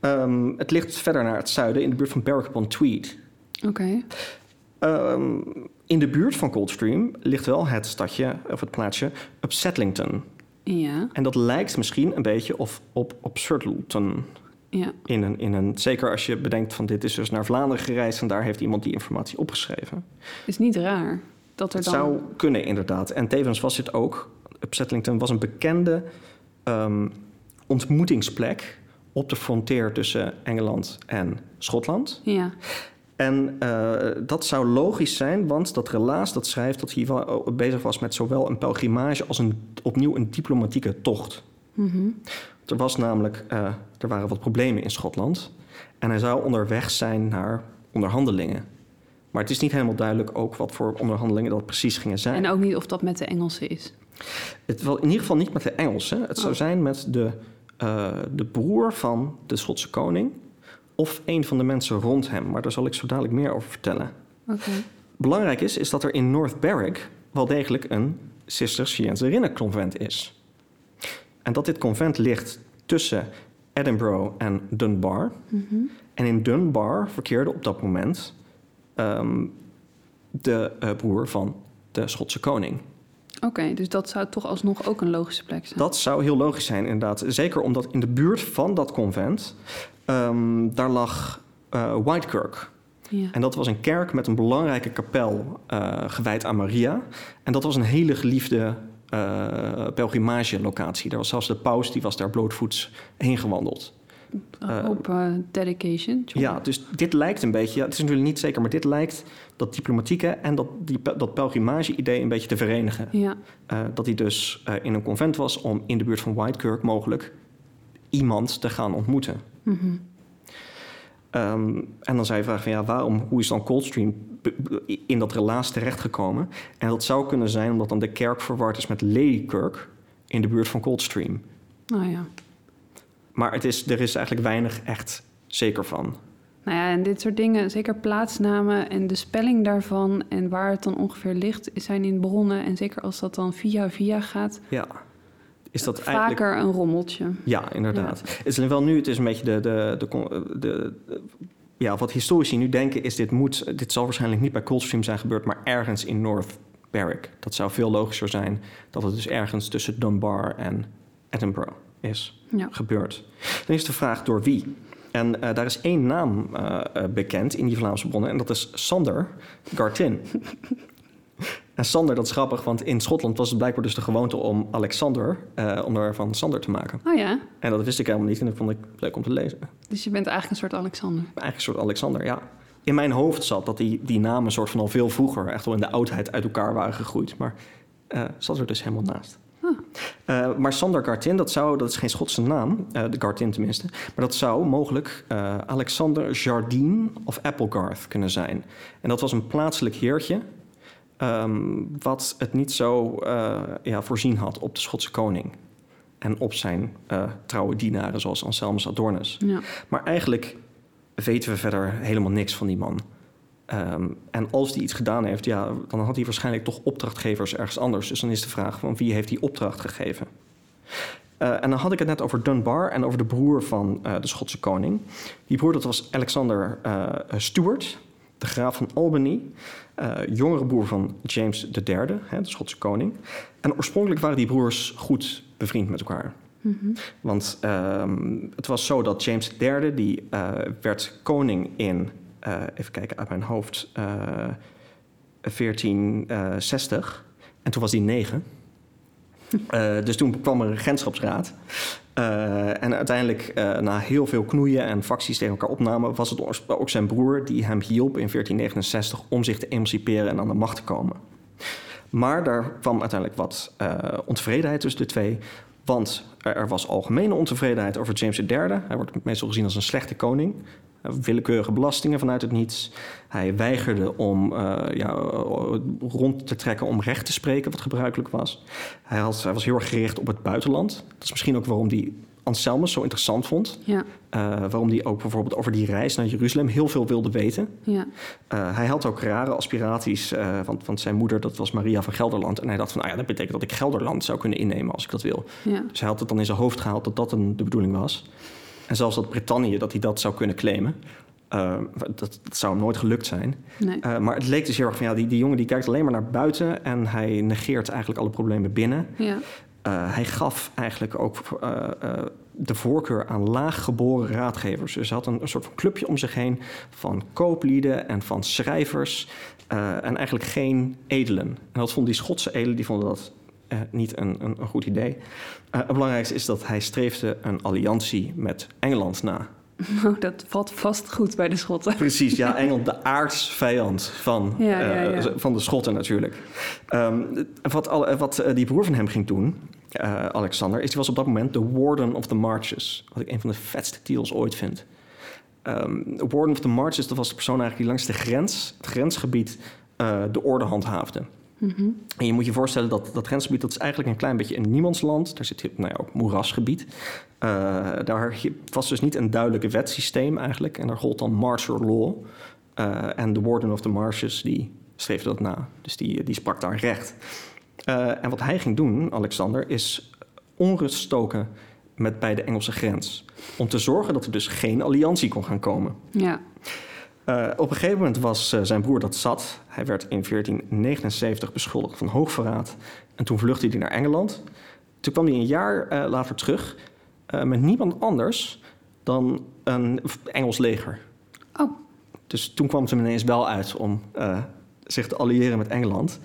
Um, het ligt verder naar het zuiden, in de buurt van Berwick upon Tweed. Oké. Okay. Um, in de buurt van Coldstream ligt wel het stadje, of het plaatsje, Upsettlington. Ja. En dat lijkt misschien een beetje of, op Upsurdleton. Ja. In een, in een, zeker als je bedenkt van dit is dus naar Vlaanderen gereisd... en daar heeft iemand die informatie opgeschreven. Is niet raar dat er het dan... zou kunnen, inderdaad. En tevens was het ook... Upsettlington was een bekende um, ontmoetingsplek... op de fronteer tussen Engeland en Schotland. Ja. En uh, dat zou logisch zijn, want dat relaas dat schrijft... dat hij bezig was met zowel een pelgrimage... als een, opnieuw een diplomatieke tocht. Mm -hmm. Er was namelijk... Uh, er waren wat problemen in Schotland... en hij zou onderweg zijn naar onderhandelingen... Maar het is niet helemaal duidelijk ook wat voor onderhandelingen dat precies gingen zijn. En ook niet of dat met de Engelsen is. Het wel in ieder geval niet met de Engelsen. Het zou oh. zijn met de, uh, de broer van de Schotse koning of een van de mensen rond hem. Maar daar zal ik zo dadelijk meer over vertellen. Okay. Belangrijk is, is dat er in North Berwick wel degelijk een Cisterciënserinnenconvent is. En dat dit convent ligt tussen Edinburgh en Dunbar. Mm -hmm. En in Dunbar verkeerde op dat moment um, de uh, broer van de Schotse koning. Oké, dus dat zou toch alsnog ook een logische plek zijn? Dat zou heel logisch zijn, inderdaad. Zeker omdat in de buurt van dat convent... Um, daar lag uh, Whitekirk. Ja. En dat was een kerk met een belangrijke kapel uh, gewijd aan Maria. En dat was een hele geliefde uh, pelgrimagelocatie. Daar was zelfs de paus, die was daar blootvoets heen gewandeld. Uh, op uh, dedication. Ja, dus dit lijkt een beetje, ja, het is natuurlijk niet zeker, maar dit lijkt dat diplomatieke en dat, die, dat pelgrimage-idee een beetje te verenigen. Ja. Uh, dat hij dus in een convent was om in de buurt van Whitekirk mogelijk iemand te gaan ontmoeten. Mm -hmm. Um, en dan zou je vragen van ja, waarom, hoe is dan Coldstream in dat relaas terechtgekomen? En dat zou kunnen zijn omdat dan de kerk verward is met Ladykirk in de buurt van Coldstream. Oh ja. Maar het is, er is eigenlijk weinig echt zeker van. Nou ja, en dit soort dingen, zeker plaatsnamen en de spelling daarvan en waar het dan ongeveer ligt, zijn in bronnen. En zeker als dat dan via via gaat. Ja. Is dat vaker eigenlijk... een rommeltje. Ja, inderdaad. Ja. Het is wel nu, het is een beetje de, de, de, de, ja, wat historici nu denken is dit moet, dit zal waarschijnlijk niet bij Coldstream zijn gebeurd, maar ergens in North Berwick. Dat zou veel logischer zijn dat het dus ergens tussen Dunbar en Edinburgh is ja. gebeurd. Dan is de vraag door wie. En uh, daar is één naam uh, bekend in die Vlaamse bronnen en dat is Sander Gartin. en Sander, dat is grappig, want in Schotland was het blijkbaar dus de gewoonte om Alexander, uh, om er van Sander te maken. Oh ja? En dat wist ik helemaal niet en dat vond ik leuk om te lezen. Dus je bent eigenlijk een soort Alexander? Eigenlijk een soort Alexander, ja. In mijn hoofd zat dat die, die namen soort van al veel vroeger, echt wel in de oudheid, uit elkaar waren gegroeid. Maar zat er dus helemaal naast. Uh, maar Sander Gartin, dat, zou, dat is geen Schotse naam, uh, de Gartin tenminste, maar dat zou mogelijk uh, Alexander Jardine of Applegarth kunnen zijn. En dat was een plaatselijk heertje um, wat het niet zo ja, voorzien had op de Schotse koning. En op zijn trouwe dienaren, zoals Anselmus Adornus. Ja. Maar eigenlijk weten we verder helemaal niks van die man. Um, en als die iets gedaan heeft, ja, dan had hij waarschijnlijk toch opdrachtgevers ergens anders. Dus dan is de vraag van wie heeft die opdracht gegeven? Uh, en dan had ik het net over Dunbar en over de broer van uh, de Schotse koning. Die broer dat was Alexander uh, Stuart, de graaf van Albany. jongere broer van James III, hè, de Schotse koning. En oorspronkelijk waren die broers goed bevriend met elkaar. Mm -hmm. Want um, het was zo dat James III, die werd koning in uh, even kijken uit mijn hoofd, uh, eh, 1460. En toen was hij negen. Dus toen kwam er een regentschapsraad. En uiteindelijk, na heel veel knoeien en facties tegen elkaar opnamen, was het ook zijn broer die hem hielp in 1469 om zich te emanciperen en aan de macht te komen. Maar daar kwam uiteindelijk wat ontevredenheid tussen de twee. Want er was algemene ontevredenheid over James III. Hij wordt meestal gezien als een slechte koning willekeurige belastingen vanuit het niets. Hij weigerde om uh, ja, rond te trekken om recht te spreken, wat gebruikelijk was. Hij, had, hij was heel erg gericht op het buitenland. Dat is misschien ook waarom hij Anselmus zo interessant vond. Ja. Uh, waarom hij ook bijvoorbeeld over die reis naar Jeruzalem heel veel wilde weten. Ja. Uh, hij had ook rare aspiraties, uh, want, want zijn moeder dat was Maria van Gelderland. En hij dacht van, nou ja, dat betekent dat ik Gelderland zou kunnen innemen als ik dat wil. Ja. Dus hij had het dan in zijn hoofd gehaald dat dat een, de bedoeling was. En zelfs dat Brittannië dat hij dat zou kunnen claimen. Uh, dat, dat, zou hem nooit gelukt zijn. Nee. Uh, maar het leek dus heel erg van ja, die, die jongen die kijkt alleen maar naar buiten en hij negeert eigenlijk alle problemen binnen. Ja. Uh, hij gaf eigenlijk ook de voorkeur aan laaggeboren raadgevers. Dus hij had een, een, soort van clubje om zich heen van kooplieden en van schrijvers. en eigenlijk geen edelen. En dat vonden die Schotse edelen, die vonden dat uh, niet een, een, een, goed idee. Uh, het belangrijkste is dat hij streefde een alliantie met Engeland na. Oh, dat valt vast goed bij de Schotten. Precies, ja, Engeland, de aardsvijand van, ja, ja, ja. Uh, van de Schotten natuurlijk. Um, wat, al, wat die broer van hem ging doen, Alexander, is hij was op dat moment de Warden of the Marches. Wat ik een van de vetste titels ooit vind. Um, Warden of the Marches, dat was de persoon eigenlijk die langs de grens, het grensgebied, de orde handhaafde. Mm En je moet je voorstellen dat dat grensgebied dat is eigenlijk een klein beetje een niemandsland. Daar zit nou ja, ook moerasgebied. Uh, daar was dus niet een duidelijk wetsysteem eigenlijk. En daar gold dan martial law. Uh, en de Warden of the Marshes die streefde dat na. Dus die, die sprak daar recht. Uh, en wat hij ging doen, Alexander, is onrust stoken met bij de Engelse grens. Om te zorgen dat er dus geen alliantie kon gaan komen. Ja. Uh, op een gegeven moment was uh, zijn broer dat zat. Hij werd in 1479 beschuldigd van hoogverraad. En toen vluchtte hij naar Engeland. Toen kwam hij een jaar uh, later terug met niemand anders dan een Engels leger. Oh. Dus toen kwam het hem ineens wel uit om zich te alliëren met Engeland.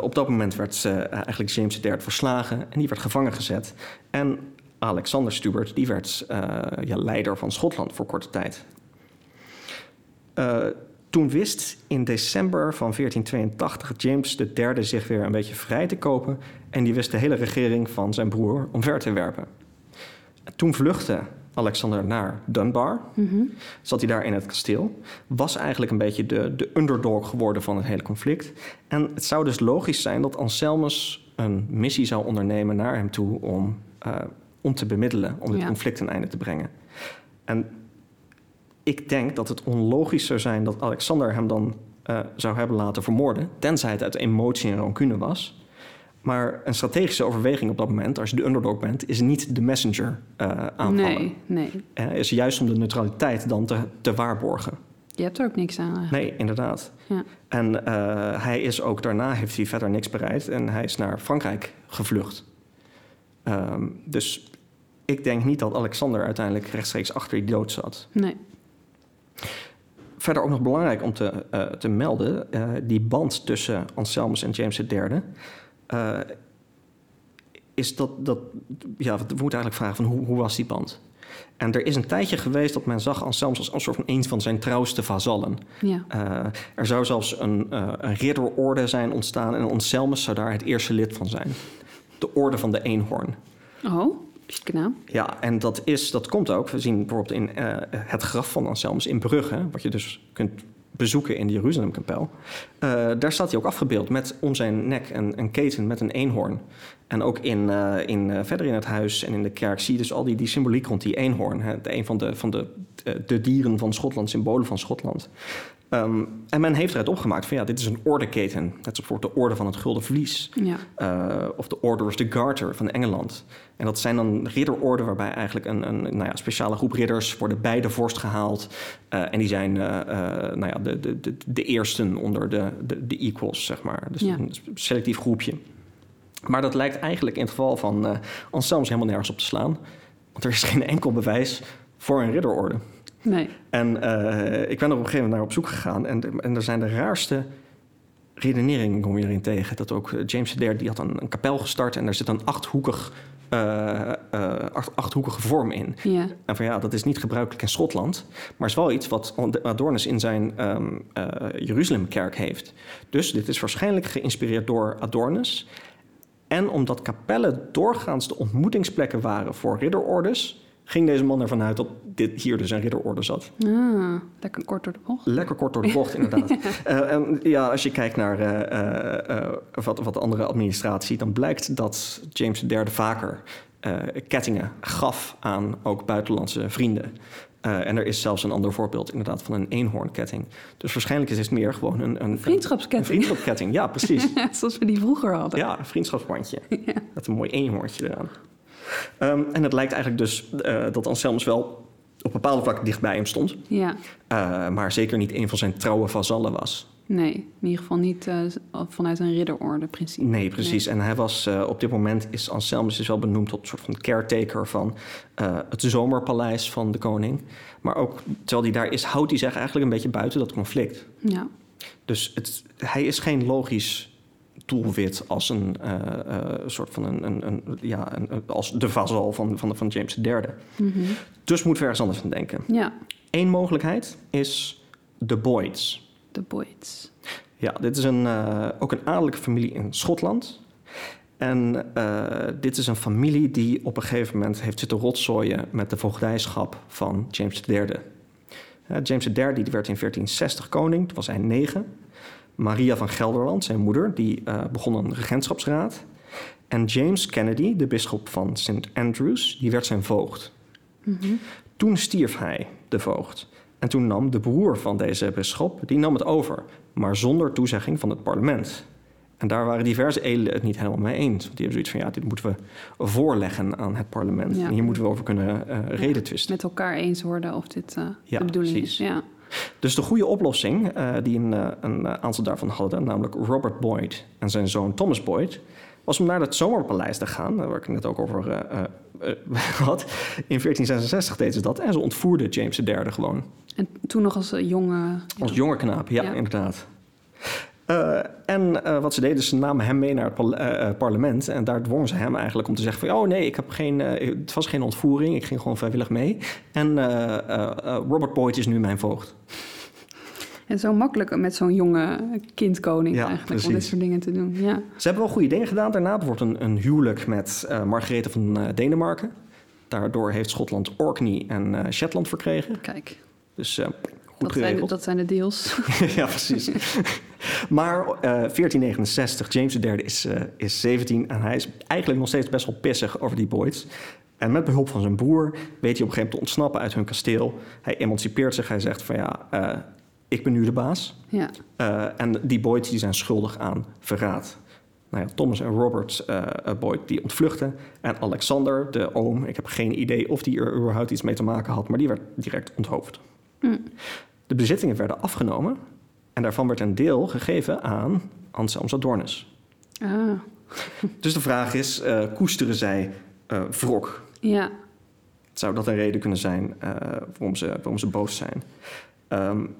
op dat moment werd eigenlijk James III verslagen en die werd gevangen gezet. En Alexander Stuart die werd ja, leider van Schotland voor korte tijd. Uh, toen wist in december van 1482 James III zich weer een beetje vrij te kopen en die wist de hele regering van zijn broer omver te werpen. Toen vluchtte Alexander naar Dunbar, mm zat hij daar in het kasteel, was eigenlijk een beetje de, de underdog geworden van het hele conflict. En het zou dus logisch zijn dat Anselmus een missie zou ondernemen naar hem toe om, uh, om te bemiddelen, om dit conflict een einde te brengen. En ik denk dat het onlogisch zou zijn dat Alexander hem dan uh, zou hebben laten vermoorden, tenzij het uit emotie en rancune was. Maar een strategische overweging op dat moment, als je de underdog bent, is niet de messenger uh, aanvallen. Nee, nee. Uh, is juist om de neutraliteit dan te, te waarborgen. Je hebt er ook niks aan. Eigenlijk. Nee, inderdaad. Ja. En hij is ook daarna heeft hij verder niks bereikt en hij is naar Frankrijk gevlucht. Um, dus ik denk niet dat Alexander uiteindelijk rechtstreeks achter die dood zat. Nee. Verder ook nog belangrijk om te, uh, te melden, uh, die band tussen Anselmus en James III. Uh, is dat, dat, ja, we moeten eigenlijk vragen van hoe, hoe was die band? En er is een tijdje geweest dat men zag Anselmus als een soort van een van zijn trouwste vazallen. Ja. er zou zelfs een, een ridderorde zijn ontstaan en Anselmus zou daar het eerste lid van zijn. De orde van de eenhoorn. Oh. Ja, en dat, is, dat komt ook. We zien bijvoorbeeld in uh, het graf van Anselmus in Brugge, wat je dus kunt bezoeken in de Jeruzalemkapel. Uh, daar staat hij ook afgebeeld met om zijn nek een, een keten met een eenhoorn. En ook in, uh, in, verder in het huis en in de kerk zie je dus al die, die symboliek rond die eenhoorn. Hè, een van de, van de, de dieren van Schotland, symbolen van Schotland. Um, en men heeft eruit opgemaakt van ja, dit is een ordeketen. Net zoals bijvoorbeeld de orde van het Gulden Vlies. Ja. Uh, of de Order of the Garter van Engeland. En dat zijn dan ridderorden waarbij eigenlijk een, een nou ja, speciale groep ridders worden bij de vorst gehaald. Uh, en die zijn uh, nou ja, de, de, de, de eersten onder de, de, de equals, zeg maar. Dus ja. een selectief groepje. Maar dat lijkt eigenlijk in het geval van uh, Anselmus helemaal nergens op te slaan. Want er is geen enkel bewijs voor een ridderorde. Nee. En uh, ik ben er op een gegeven moment naar op zoek gegaan. En, en er zijn de raarste redeneringen kom je erin tegen. Dat ook James III die had een, een kapel gestart en daar zit een achthoekig, uh, uh, acht, achthoekige vorm in. Ja. En van ja, dat is niet gebruikelijk in Schotland. Maar is wel iets wat Adornis in zijn um, Jeruzalemkerk heeft. Dus dit is waarschijnlijk geïnspireerd door Adornis. En omdat kapellen doorgaans de ontmoetingsplekken waren voor ridderordes ging deze man ervan uit dat dit hier dus een ridderorde zat. Ah, lekker kort door de bocht. Lekker kort door de bocht, inderdaad. uh, en ja, als je kijkt naar uh, uh, wat, wat andere administratie, dan blijkt dat James III vaker kettingen gaf aan ook buitenlandse vrienden. en er is zelfs een ander voorbeeld inderdaad van een eenhoornketting. Dus waarschijnlijk is het meer gewoon een... Een vriendschapsketting. Een vriendschapsketting, ja, precies. Zoals we die vroeger hadden. Ja, een vriendschapsbandje. ja. Met een mooi eenhoorntje eraan. Um, en het lijkt eigenlijk dus uh, dat Anselmus wel op bepaalde vlakken dichtbij hem stond. Ja. Uh, maar zeker niet een van zijn trouwe vazallen was. Nee, in ieder geval niet uh, vanuit een ridderorde principe. Nee, precies. Nee. En hij was op dit moment is Anselmus is wel benoemd tot een soort van caretaker van het zomerpaleis van de koning. Maar ook terwijl hij daar is, houdt hij zich eigenlijk een beetje buiten dat conflict. Ja. Dus het, hij is geen logisch doelwit als een uh, uh, soort van een, een, een ja, een, als de vazal van, van, van James III. Mm -hmm. Dus moeten we ergens anders aan denken. Ja. Eén mogelijkheid is de Boyds. De Boyds. Ja, dit is een, uh, ook een adellijke familie in Schotland. En dit is een familie die op een gegeven moment heeft zitten rotzooien met de voogdijschap van James III. James III werd in 1460 koning, toen was hij negen. Maria van Gelderland, zijn moeder, die uh, begon een regentschapsraad. En James Kennedy, de bisschop van St. Andrews, die werd zijn voogd. Mm -hmm. Toen stierf hij, de voogd. En toen nam de broer van deze bisschop, die nam het over, maar zonder toezegging van het parlement. En daar waren diverse edelen het niet helemaal mee eens. Want die hebben zoiets van, ja, dit moeten we voorleggen aan het parlement. Ja. En hier moeten we over kunnen uh, reden twisten. Met elkaar eens worden of dit uh, ja, de bedoeling precies. is. Ja, Dus de goede oplossing, uh, die een, een, aantal daarvan hadden, namelijk Robert Boyd en zijn zoon Thomas Boyd, was om naar het Zomerpaleis te gaan, waar ik het net ook over had. In 1466 deden ze dat en ze ontvoerden James III gewoon. En toen nog als jonge... Als jonge knaap, ja, ja. inderdaad. Uh, en uh, wat ze deden, ze namen hem mee naar het uh, parlement. En daar dwongen ze hem eigenlijk om te zeggen van... oh nee, ik heb geen, het was geen ontvoering, ik ging gewoon vrijwillig mee. En Robert Boyd is nu mijn voogd. En zo makkelijk met zo'n jonge kindkoning ja, eigenlijk precies. om dit soort dingen te doen. Ja. Ze hebben wel goede dingen gedaan. Daarna wordt een, een huwelijk met Margarethe van Denemarken. Daardoor heeft Schotland Orkney en Shetland verkregen. Kijk. Dus dat zijn, dat zijn de deals. ja, precies. maar uh, eh, 1469, James III is, uh, is 17 en hij is eigenlijk nog steeds best wel pissig over die Boyds. En met behulp van zijn broer weet hij op een gegeven moment te ontsnappen uit hun kasteel. Hij emancipeert zich. Hij zegt van ja, uh, ik ben nu de baas. Ja. en die Boyds die zijn schuldig aan verraad. Nou ja, Thomas en Robert Boyd die ontvluchten. En Alexander, de oom, ik heb geen idee of die er überhaupt iets mee te maken had, maar die werd direct onthoofd. Mm. De bezittingen werden afgenomen en daarvan werd een deel gegeven aan Anselm Adornus. Ah. Dus de vraag is, uh, koesteren zij uh, wrok? Ja. Zou dat een reden kunnen zijn uh, waarom, ze, waarom ze boos zijn? Um,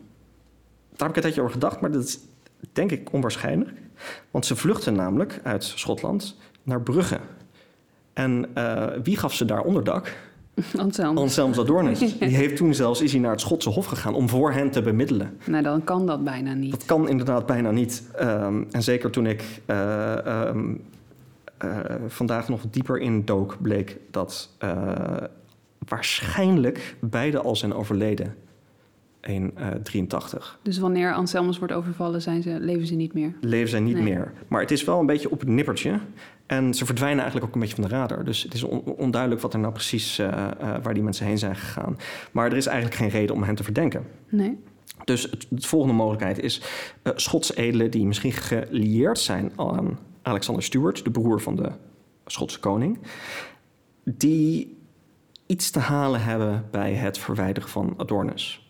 daar heb ik een tijdje over gedacht, maar dat is denk ik onwaarschijnlijk. Want ze vluchten namelijk uit Schotland naar Brugge. En wie gaf ze daar onderdak? Anselm. Anselm Zadornis. Die heeft toen zelfs is hij naar het Schotse Hof gegaan om voor hen te bemiddelen. Nou, dan kan dat bijna niet. Dat kan inderdaad bijna niet. Um, en zeker toen ik uh, um, uh, vandaag nog dieper in dook, bleek dat uh, waarschijnlijk beide al zijn overleden. 183. Dus wanneer Anselmus wordt overvallen, zijn ze, leven ze niet meer? Leven ze niet meer. Maar het is wel een beetje op het nippertje. En ze verdwijnen eigenlijk ook een beetje van de radar. Dus het is onduidelijk wat er nou precies, uh, uh, waar die mensen heen zijn gegaan. Maar er is eigenlijk geen reden om hen te verdenken. Nee. Dus het, de volgende mogelijkheid is uh, Schotse edelen die misschien gelieerd zijn aan Alexander Stuart, de broer van de Schotse koning, die iets te halen hebben bij het verwijderen van Adornus.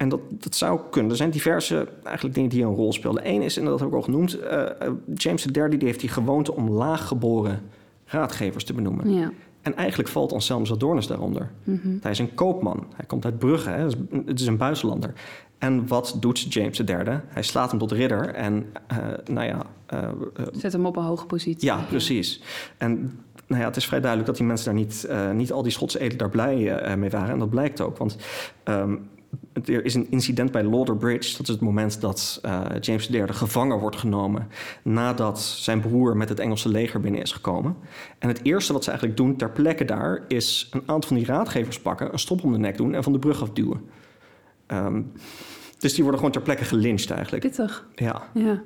En dat, dat zou kunnen. Er zijn diverse eigenlijk dingen die een rol spelen. Eén is, en dat heb ik al genoemd, uh, James III die heeft die gewoonte om laaggeboren raadgevers te benoemen. Ja. En eigenlijk valt Anselm Adornus daaronder. Mm Hij is een koopman. Hij komt uit Brugge. Hè. Het is een buitenlander. En wat doet James III? Hij slaat hem tot ridder en, uh, nou ja... Uh, Zet hem op een hoge positie. Ja, precies. En nou ja, het is vrij duidelijk dat die mensen daar niet, niet al die Schotse edelen daar blij mee waren. En dat blijkt ook, want um, er is een incident bij Lauder Bridge. Dat is het moment dat uh, James III gevangen wordt genomen nadat zijn broer met het Engelse leger binnen is gekomen. En het eerste wat ze eigenlijk doen ter plekke daar is een aantal van die raadgevers pakken, een stop om de nek doen en van de brug afduwen. Um, dus die worden gewoon ter plekke gelyncht eigenlijk. Pittig. Ja. ja.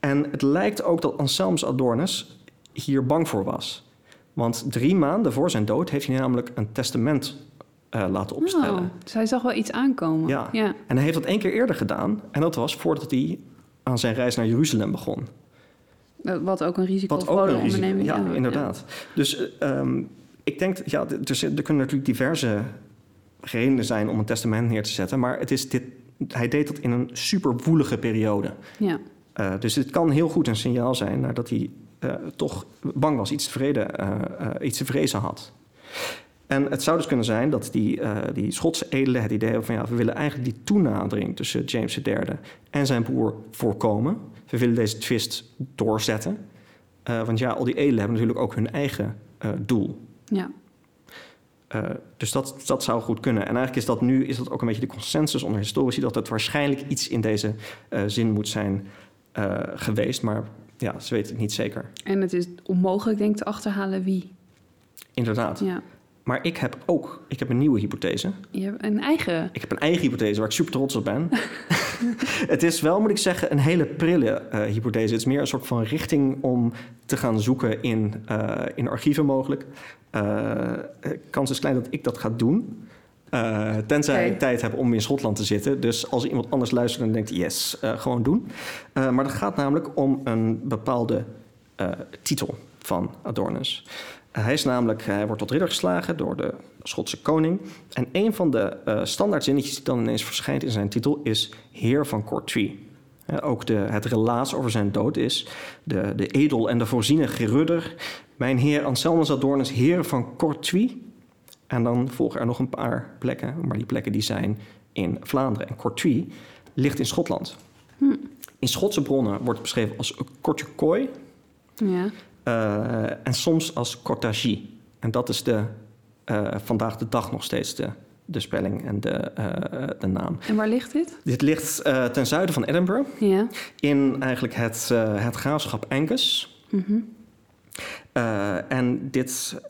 En het lijkt ook dat Anselmus Adornus hier bang voor was. Want drie maanden voor zijn dood heeft hij namelijk een testament uh, laten opstellen. Oh, dus hij zag wel iets aankomen. Ja. ja. En hij heeft dat één keer eerder gedaan. En dat was voordat hij aan zijn reis naar Jeruzalem begon. Eh, wat ook een risicovolle onderneming Ja, ja, inderdaad. Dus um, ik denk, ja, er, er kunnen natuurlijk diverse redenen zijn om een testament neer te zetten. Maar het is dit, hij deed dat in een super woelige periode. Ja. Uh, dus het kan heel goed een signaal zijn dat hij uh, toch bang was, iets te, iets te vrezen had. En het zou dus kunnen zijn dat die, uh, die Schotse edelen het idee hebben van ja, we willen eigenlijk die toenadering tussen James III en zijn broer voorkomen. We willen deze twist doorzetten. Uh, want ja, al die edelen hebben natuurlijk ook hun eigen uh, doel. Ja. dus dat, dat zou goed kunnen. En eigenlijk is dat nu is dat ook een beetje de consensus onder historici dat het waarschijnlijk iets in deze zin moet zijn geweest. Maar ja, ze weten het niet zeker. En het is onmogelijk, denk ik, te achterhalen wie. Inderdaad. Ja. Maar ik heb ook ik heb een nieuwe hypothese. Je hebt een eigen? Ik heb een eigen hypothese waar ik super trots op ben. het is wel, moet ik zeggen, een hele prille uh, hypothese. Het is meer een soort van richting om te gaan zoeken in, uh, in archieven mogelijk. Uh, kans is klein dat ik dat ga doen. tenzij ik tijd heb om in Schotland te zitten. Dus als iemand anders luistert en denkt, yes, gewoon doen. maar dat gaat namelijk om een bepaalde titel van Adornus. Hij is namelijk, hij wordt tot ridder geslagen door de Schotse koning. En een van de uh, standaardzinnetjes die dan ineens verschijnt in zijn titel is Heer van Courtrai. ook de, het relaas over zijn dood is de, de edel en de voorziene gerudder. Mijn heer Anselmus Adornus, heer van Courtrai. En dan volgen er nog een paar plekken, maar die plekken die zijn in Vlaanderen. En Courtrai ligt in Schotland. Hm. In Schotse bronnen wordt het beschreven als Kortjekooi. Ja. Uh, en soms als Cortagie. En dat is de, uh, vandaag de dag nog steeds de, de spelling en de, uh, de naam. En waar ligt dit? Dit ligt ten zuiden van Edinburgh. Ja. In eigenlijk het, het graafschap Angus. Mm -hmm. en dit,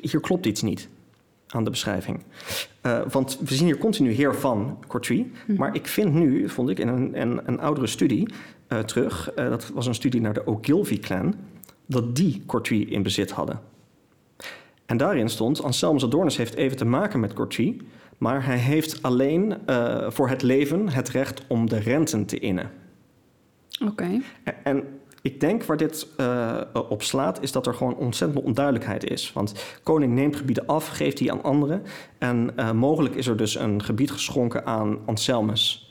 hier klopt iets niet aan de beschrijving. Uh, want we zien hier continu heer van Courtrai. Mhm. Maar ik vind nu, vond ik in een, een, een oudere studie uh, terug... Uh, dat was een studie naar de Ogilvy-clan... dat die Courtrai in bezit hadden. En daarin stond... Anselmus Adornus heeft even te maken met Courtrai... maar hij heeft alleen voor het leven het recht om de renten te innen. Oké. En ik denk waar dit uh, op slaat, is dat er gewoon ontzettend onduidelijkheid is. Want koning neemt gebieden af, geeft die aan anderen. En uh, mogelijk is er dus een gebied geschonken aan Anselmus.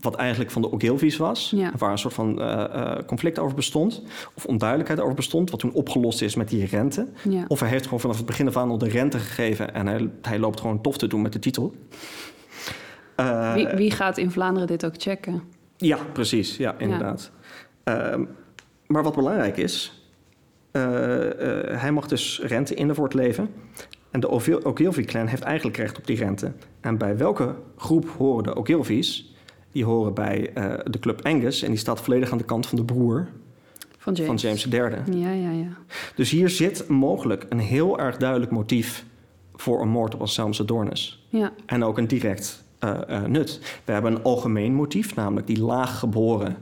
Wat eigenlijk van de Ogilvies was. Ja. Waar een soort van uh, conflict over bestond. Of onduidelijkheid over bestond. Wat toen opgelost is met die rente. Ja. Of hij heeft gewoon vanaf het begin af aan al de rente gegeven. En hij, hij loopt gewoon tof te doen met de titel. Wie, wie, gaat in Vlaanderen dit ook checken? Ja, precies. Ja, inderdaad. Ja. Ehm, maar wat belangrijk is, hij mag dus rente innen voor het leven. En de Ogilvy-clan heeft eigenlijk recht op die rente. En bij welke groep horen de Ogilvy's? Die horen bij uh, de club Angus en die staat volledig aan de kant van de broer van James, van James III. Ja, ja, ja. Dus hier zit mogelijk een heel erg duidelijk motief voor een moord op Anselmus Adornus. Ja. En ook een direct nut. We hebben een algemeen motief, namelijk die laaggeboren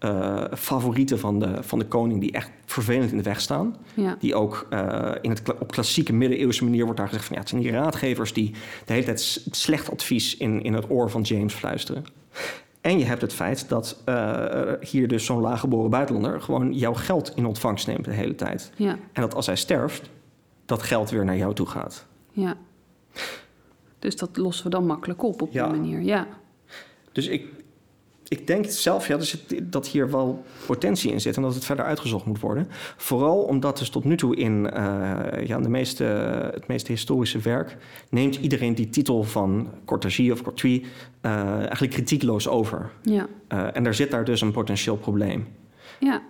uh, favorieten van de, van de koning die echt vervelend in de weg staan. Ja. Die ook uh, in het, op klassieke middeleeuwse manier wordt daar gezegd van ja, het zijn die raadgevers die de hele tijd slecht advies in, in het oor van James fluisteren. En je hebt het feit dat uh, hier dus zo'n laaggeboren buitenlander gewoon jouw geld in ontvangst neemt de hele tijd. Ja. En dat als hij sterft, dat geld weer naar jou toe gaat. Ja. Dus dat lossen we dan makkelijk op op die manier. Ja. Dus ik, ik denk zelf ja, dus dat hier wel potentie in zit en dat het verder uitgezocht moet worden. Vooral omdat dus tot nu toe in uh, ja, de meeste, het meeste historische werk neemt iedereen die titel van Cortagie of Courtrai uh, eigenlijk kritiekloos over. Ja. Uh, en er zit daar dus een potentieel probleem. Ja.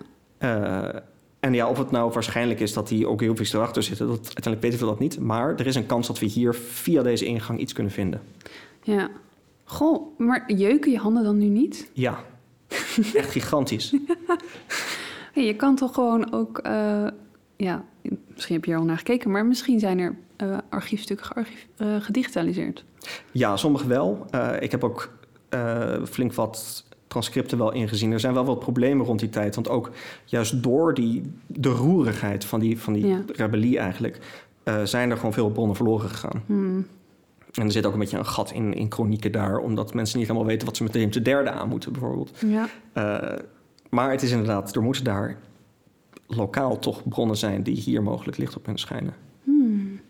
en ja, of het nou waarschijnlijk is dat die ook heel veel erachter zitten, dat, uiteindelijk weten we dat niet. Maar er is een kans dat we hier via deze ingang iets kunnen vinden. Ja. Goh, maar jeuken je handen dan nu niet? Ja, echt gigantisch. hey, je kan toch gewoon ook, uh, ja, misschien heb je er al naar gekeken, maar misschien zijn er uh, archiefstukken gearchief, uh, gedigitaliseerd. Ja, sommige wel. ik heb ook flink wat transcripten wel ingezien. Er zijn wel wat problemen rond die tijd. Want ook juist door die, de roerigheid van die, van die ja. rebellie eigenlijk... zijn er gewoon veel bronnen verloren gegaan. Hmm. En er zit ook een beetje een gat in, in chronieken daar, omdat mensen niet helemaal weten wat ze met James de derde aan moeten, bijvoorbeeld. Ja. Uh, maar het is inderdaad, er moeten daar lokaal toch bronnen zijn die hier mogelijk licht op kunnen schijnen. Hmm.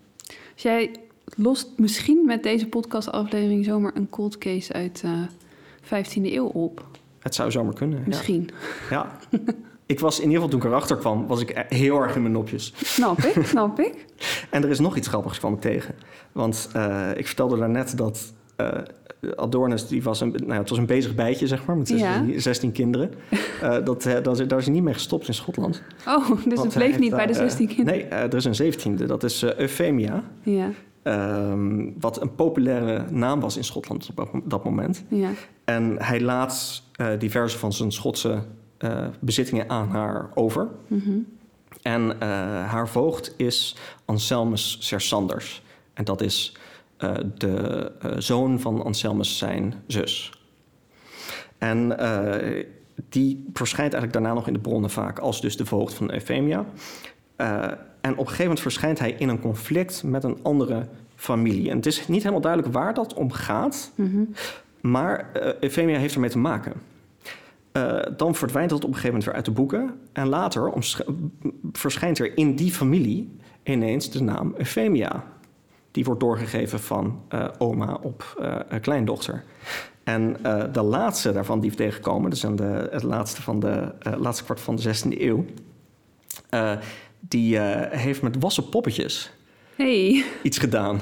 Dus jij lost misschien met deze podcastaflevering zomaar een cold case uit uh, eh, 15e eeuw op. Het zou zomaar kunnen. Misschien. Ja. ja. ik was in ieder geval toen ik erachter kwam, was ik heel erg in mijn nopjes. Snap ik, snap ik. en er is nog iets grappigs kwam ik tegen. Want uh, ik vertelde daarnet dat uh, Adornus, die was een, nou ja, het was een bezig bijtje, zeg maar, met 16, 16 kinderen. Uh, dat, dat, daar is hij niet mee gestopt in Schotland. Oh, dus Want het bleef niet bij de 16 kinderen? nee, er is een zeventiende, dat is Euphemia. Ja. Um, wat een populaire naam was in Schotland op dat moment. Ja. En hij laat diverse van zijn Schotse uh, bezittingen aan haar over. Mm -hmm. En uh, haar voogd is Anselmus Sersanders. En dat is uh, de zoon van Anselmus zijn zus. En die verschijnt eigenlijk daarna nog in de bronnen vaak als dus de voogd van Euphemia. en op een gegeven moment verschijnt hij in een conflict met een andere familie. En het is niet helemaal duidelijk waar dat om gaat, mm -hmm. maar Euphemia heeft ermee te maken. Uh, dan verdwijnt dat op een gegeven moment weer uit de boeken. En later verschijnt er in die familie ineens de naam Euphemia. Die wordt doorgegeven van oma op kleindochter. En de laatste daarvan die we tegenkomen, dus de, het laatste, van de, laatste kwart van de 16e eeuw, die heeft met wassen poppetjes hey. iets gedaan.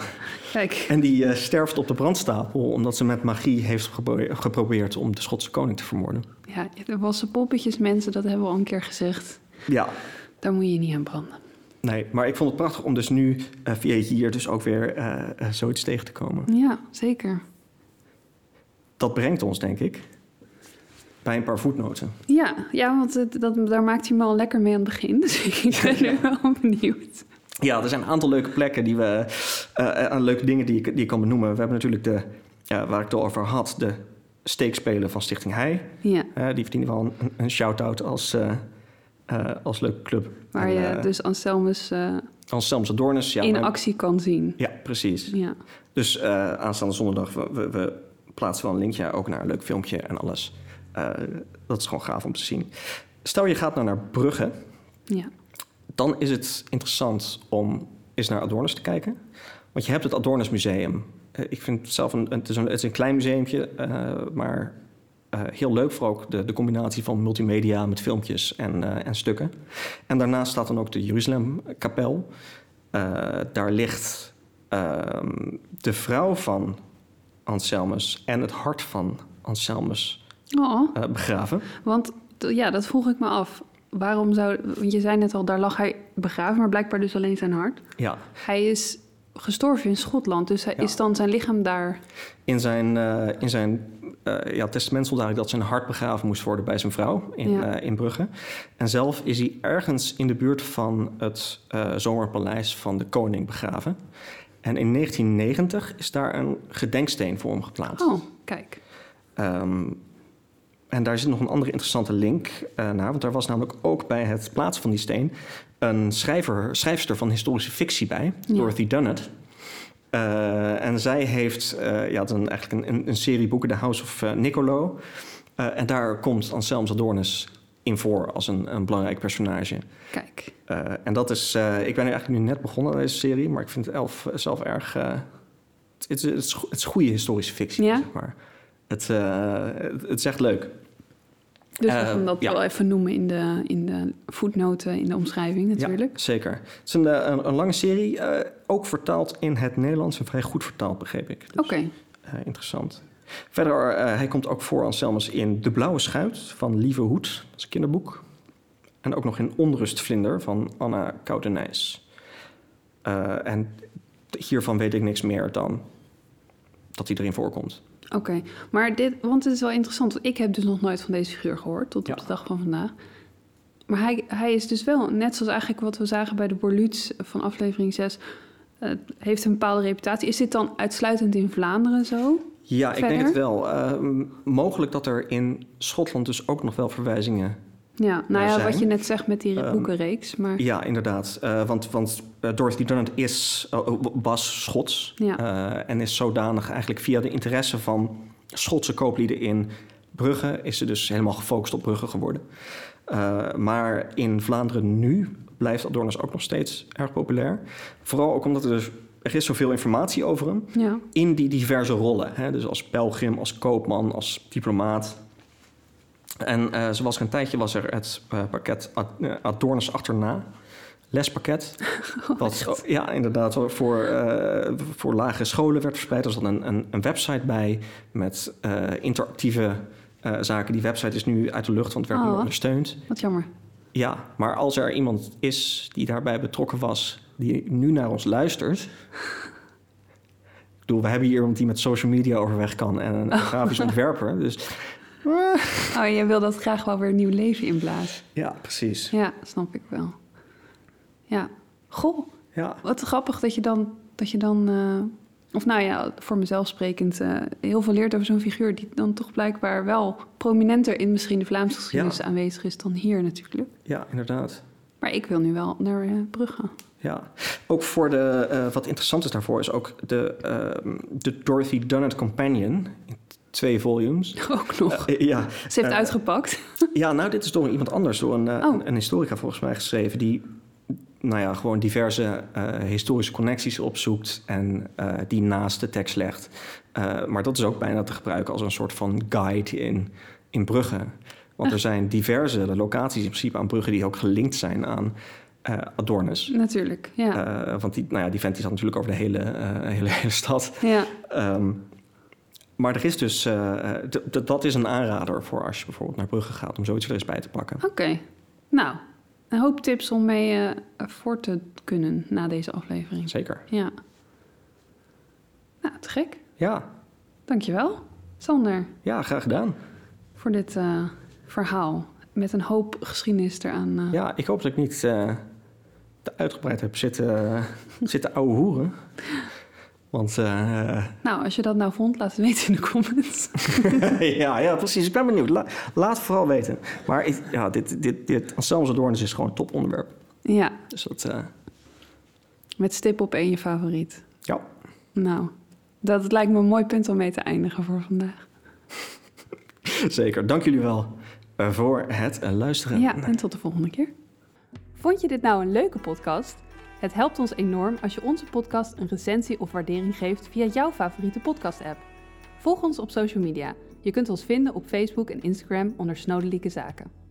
Kijk. En die uh, sterft op de brandstapel omdat ze met magie heeft geprobeerd om de Schotse koning te vermoorden. Ja, de wassen poppetjes mensen, dat hebben we al een keer gezegd. Ja. Daar moet je niet aan branden. Nee, maar ik vond het prachtig om dus nu uh, via hier dus ook weer uh, zoiets tegen te komen. Ja, zeker. Dat brengt ons, denk ik, bij een paar voetnoten. Ja, ja want het, dat, daar maakt hij me al lekker mee aan het begin. Dus ik ben nu wel benieuwd. Ja, er zijn een aantal leuke plekken die we. Uh, leuke dingen die ik, die ik kan benoemen. We hebben natuurlijk de. Uh, waar ik het al over had, de steekspelen van Stichting Hij. Ja. die verdienen wel een, een shout-out als, als leuke club. Waar je dus Anselmus. Anselmus Adornus, ja. In actie kan zien. Ja, precies. Ja. Dus aanstaande zondag, we, we, we, plaatsen wel een linkje ook naar een leuk filmpje en alles. dat is gewoon gaaf om te zien. Stel je gaat nou naar Brugge. Ja dan is het interessant om eens naar Adornus te kijken. Want je hebt het Adornus Museum. Uh, ik vind het zelf een, het is een, het is een klein museumpje, uh, maar uh, heel leuk voor ook de, de, combinatie van multimedia met filmpjes en, en stukken. En daarnaast staat dan ook de Jeruzalem-kapel. daar ligt ehm, de vrouw van Anselmus en het hart van Anselmus oh, begraven. Want ja, dat vroeg ik me af waarom zou... Want je zei net al, daar lag hij begraven, maar blijkbaar dus alleen zijn hart. Ja. Hij is gestorven in Schotland, dus hij, is dan zijn lichaam daar... In zijn, uh, in zijn uh, ja, testament stond eigenlijk dat zijn hart begraven moest worden bij zijn vrouw in, ja. uh, in Brugge. En zelf is hij ergens in de buurt van het zomerpaleis van de koning begraven. En in 1990 is daar een gedenksteen voor hem geplaatst. Oh, kijk. Um, en daar zit nog een andere interessante link uh, naar. Want daar was namelijk ook bij het plaatsen van die steen een schrijver, schrijfster van historische fictie bij, ja. Dorothy Dunnett. Uh, en zij heeft uh, ja, een, eigenlijk een, een, serie boeken, The House of Nicolo. en daar komt Anselm Adornus in voor als een, een belangrijk personage. Kijk. en dat is, ik ben eigenlijk nu net begonnen aan deze serie, maar ik vind het elf, zelf erg. het, het, is, het is goede historische fictie, ja? zeg maar. Het, het, het is echt leuk. Dus we gaan dat uh, wel even noemen in de, in de voetnoten, in de omschrijving natuurlijk. Ja, zeker. Het is een, eh, een, een lange serie, uh, ook vertaald in het Nederlands en vrij goed vertaald, begreep ik. Dus, Oké. Okay. interessant. Verder, hij komt ook voor Anselmus in De Blauwe Schuit van Lieve Hoed, dat is een kinderboek. En ook nog in Onrustvlinder van Anna Koudenijs. en hiervan weet ik niks meer dan dat hij erin voorkomt. Oké, okay. maar dit, want het is wel interessant. Want ik heb dus nog nooit van deze figuur gehoord tot ja. op de dag van vandaag. Maar hij, hij is dus wel, net zoals eigenlijk wat we zagen bij de Borluts van aflevering 6, uh, heeft een bepaalde reputatie. Is dit dan uitsluitend in Vlaanderen zo? Ja, Verder? ik denk het wel. Uh, mogelijk dat er in Schotland dus ook nog wel verwijzingen ja, nou ja, wat je net zegt met die um, boekenreeks. Maar... Ja, inderdaad. Uh, want want uh, Dorothy Dunnett is, uh, was Schots. Ja. en is zodanig eigenlijk via de interesse van Schotse kooplieden in Brugge... is ze dus helemaal gefocust op Brugge geworden. maar in Vlaanderen nu blijft Adornus ook nog steeds erg populair. Vooral ook omdat er dus... Er is zoveel informatie over hem ja. in die diverse rollen. Hè? Dus als pelgrim, als koopman, als diplomaat... En uh, zoals er een tijdje was er het uh, pakket Ad, uh, Adornus achterna. Lespakket. Oh, wat ja, inderdaad voor, voor lagere scholen werd verspreid. Er zat een, een, een website bij met interactieve zaken. Die website is nu uit de lucht, want het werd oh, niet ondersteund. Wat jammer. Ja, maar als er iemand is die daarbij betrokken was, die nu naar ons luistert. Ik bedoel, we hebben hier iemand die met social media overweg kan en een grafisch ontwerper. Dus Oh, je wil dat graag wel weer nieuw leven inblazen. Ja, precies. Ja, snap ik wel. Ja. Goh, ja. wat grappig dat je dan... Dat je dan uh, of nou ja, voor mezelf sprekend... Uh, heel veel leert over zo'n figuur... die dan toch blijkbaar wel prominenter in misschien de Vlaamse geschiedenis ja. aanwezig is... dan hier natuurlijk. Ja, inderdaad. Maar ik wil nu wel naar uh, Brugge. Ja, ook voor de... Uh, wat interessant is daarvoor is ook de, de Dorothy Dunnett Companion twee volumes. Ook nog. Uh, ja. Ze heeft uh, uitgepakt. ja, nou, dit is door iemand anders, door een, uh, oh. een, historica volgens mij geschreven, die nou ja, gewoon diverse historische connecties opzoekt en die naast de tekst legt. maar dat is ook bijna te gebruiken als een soort van guide in, in Brugge. Want er zijn diverse locaties in principe aan Brugge die ook gelinkt zijn aan Adornus. Natuurlijk, ja. Want die, nou ja, die vent die zat natuurlijk over de hele, hele, hele stad. Ja. Um, maar er is dus, dat is een aanrader voor als je bijvoorbeeld naar Brugge gaat, om zoiets er eens bij te pakken. Oké, okay. nou, een hoop tips om mee voor te kunnen na deze aflevering. Zeker. Ja. Nou, te gek. Ja. Dankjewel, Sander. Ja, graag gedaan. Voor dit verhaal met een hoop geschiedenis eraan. Ja, ik hoop dat ik niet te uitgebreid heb zitten, zitten ouwe hoeren. Want, uh, nou, als je dat nou vond, laat het weten in de comments. ja, ja, precies. Ik ben benieuwd. La, laat vooral weten. Maar ik, ja, dit, dit, dit Doornis is gewoon een toponderwerp. Ja. Dus dat... Uh... Met stip op één je favoriet. Ja. Nou, dat lijkt me een mooi punt om mee te eindigen voor vandaag. Zeker. Dank jullie wel eh, voor het luisteren. Ja, en tot de volgende keer. Vond je dit nou een leuke podcast? Het helpt ons enorm als je onze podcast een recensie of waardering geeft via jouw favoriete podcast-app. Volg ons op social media. Je kunt ons vinden op Facebook en Instagram onder Snodelijke Zaken.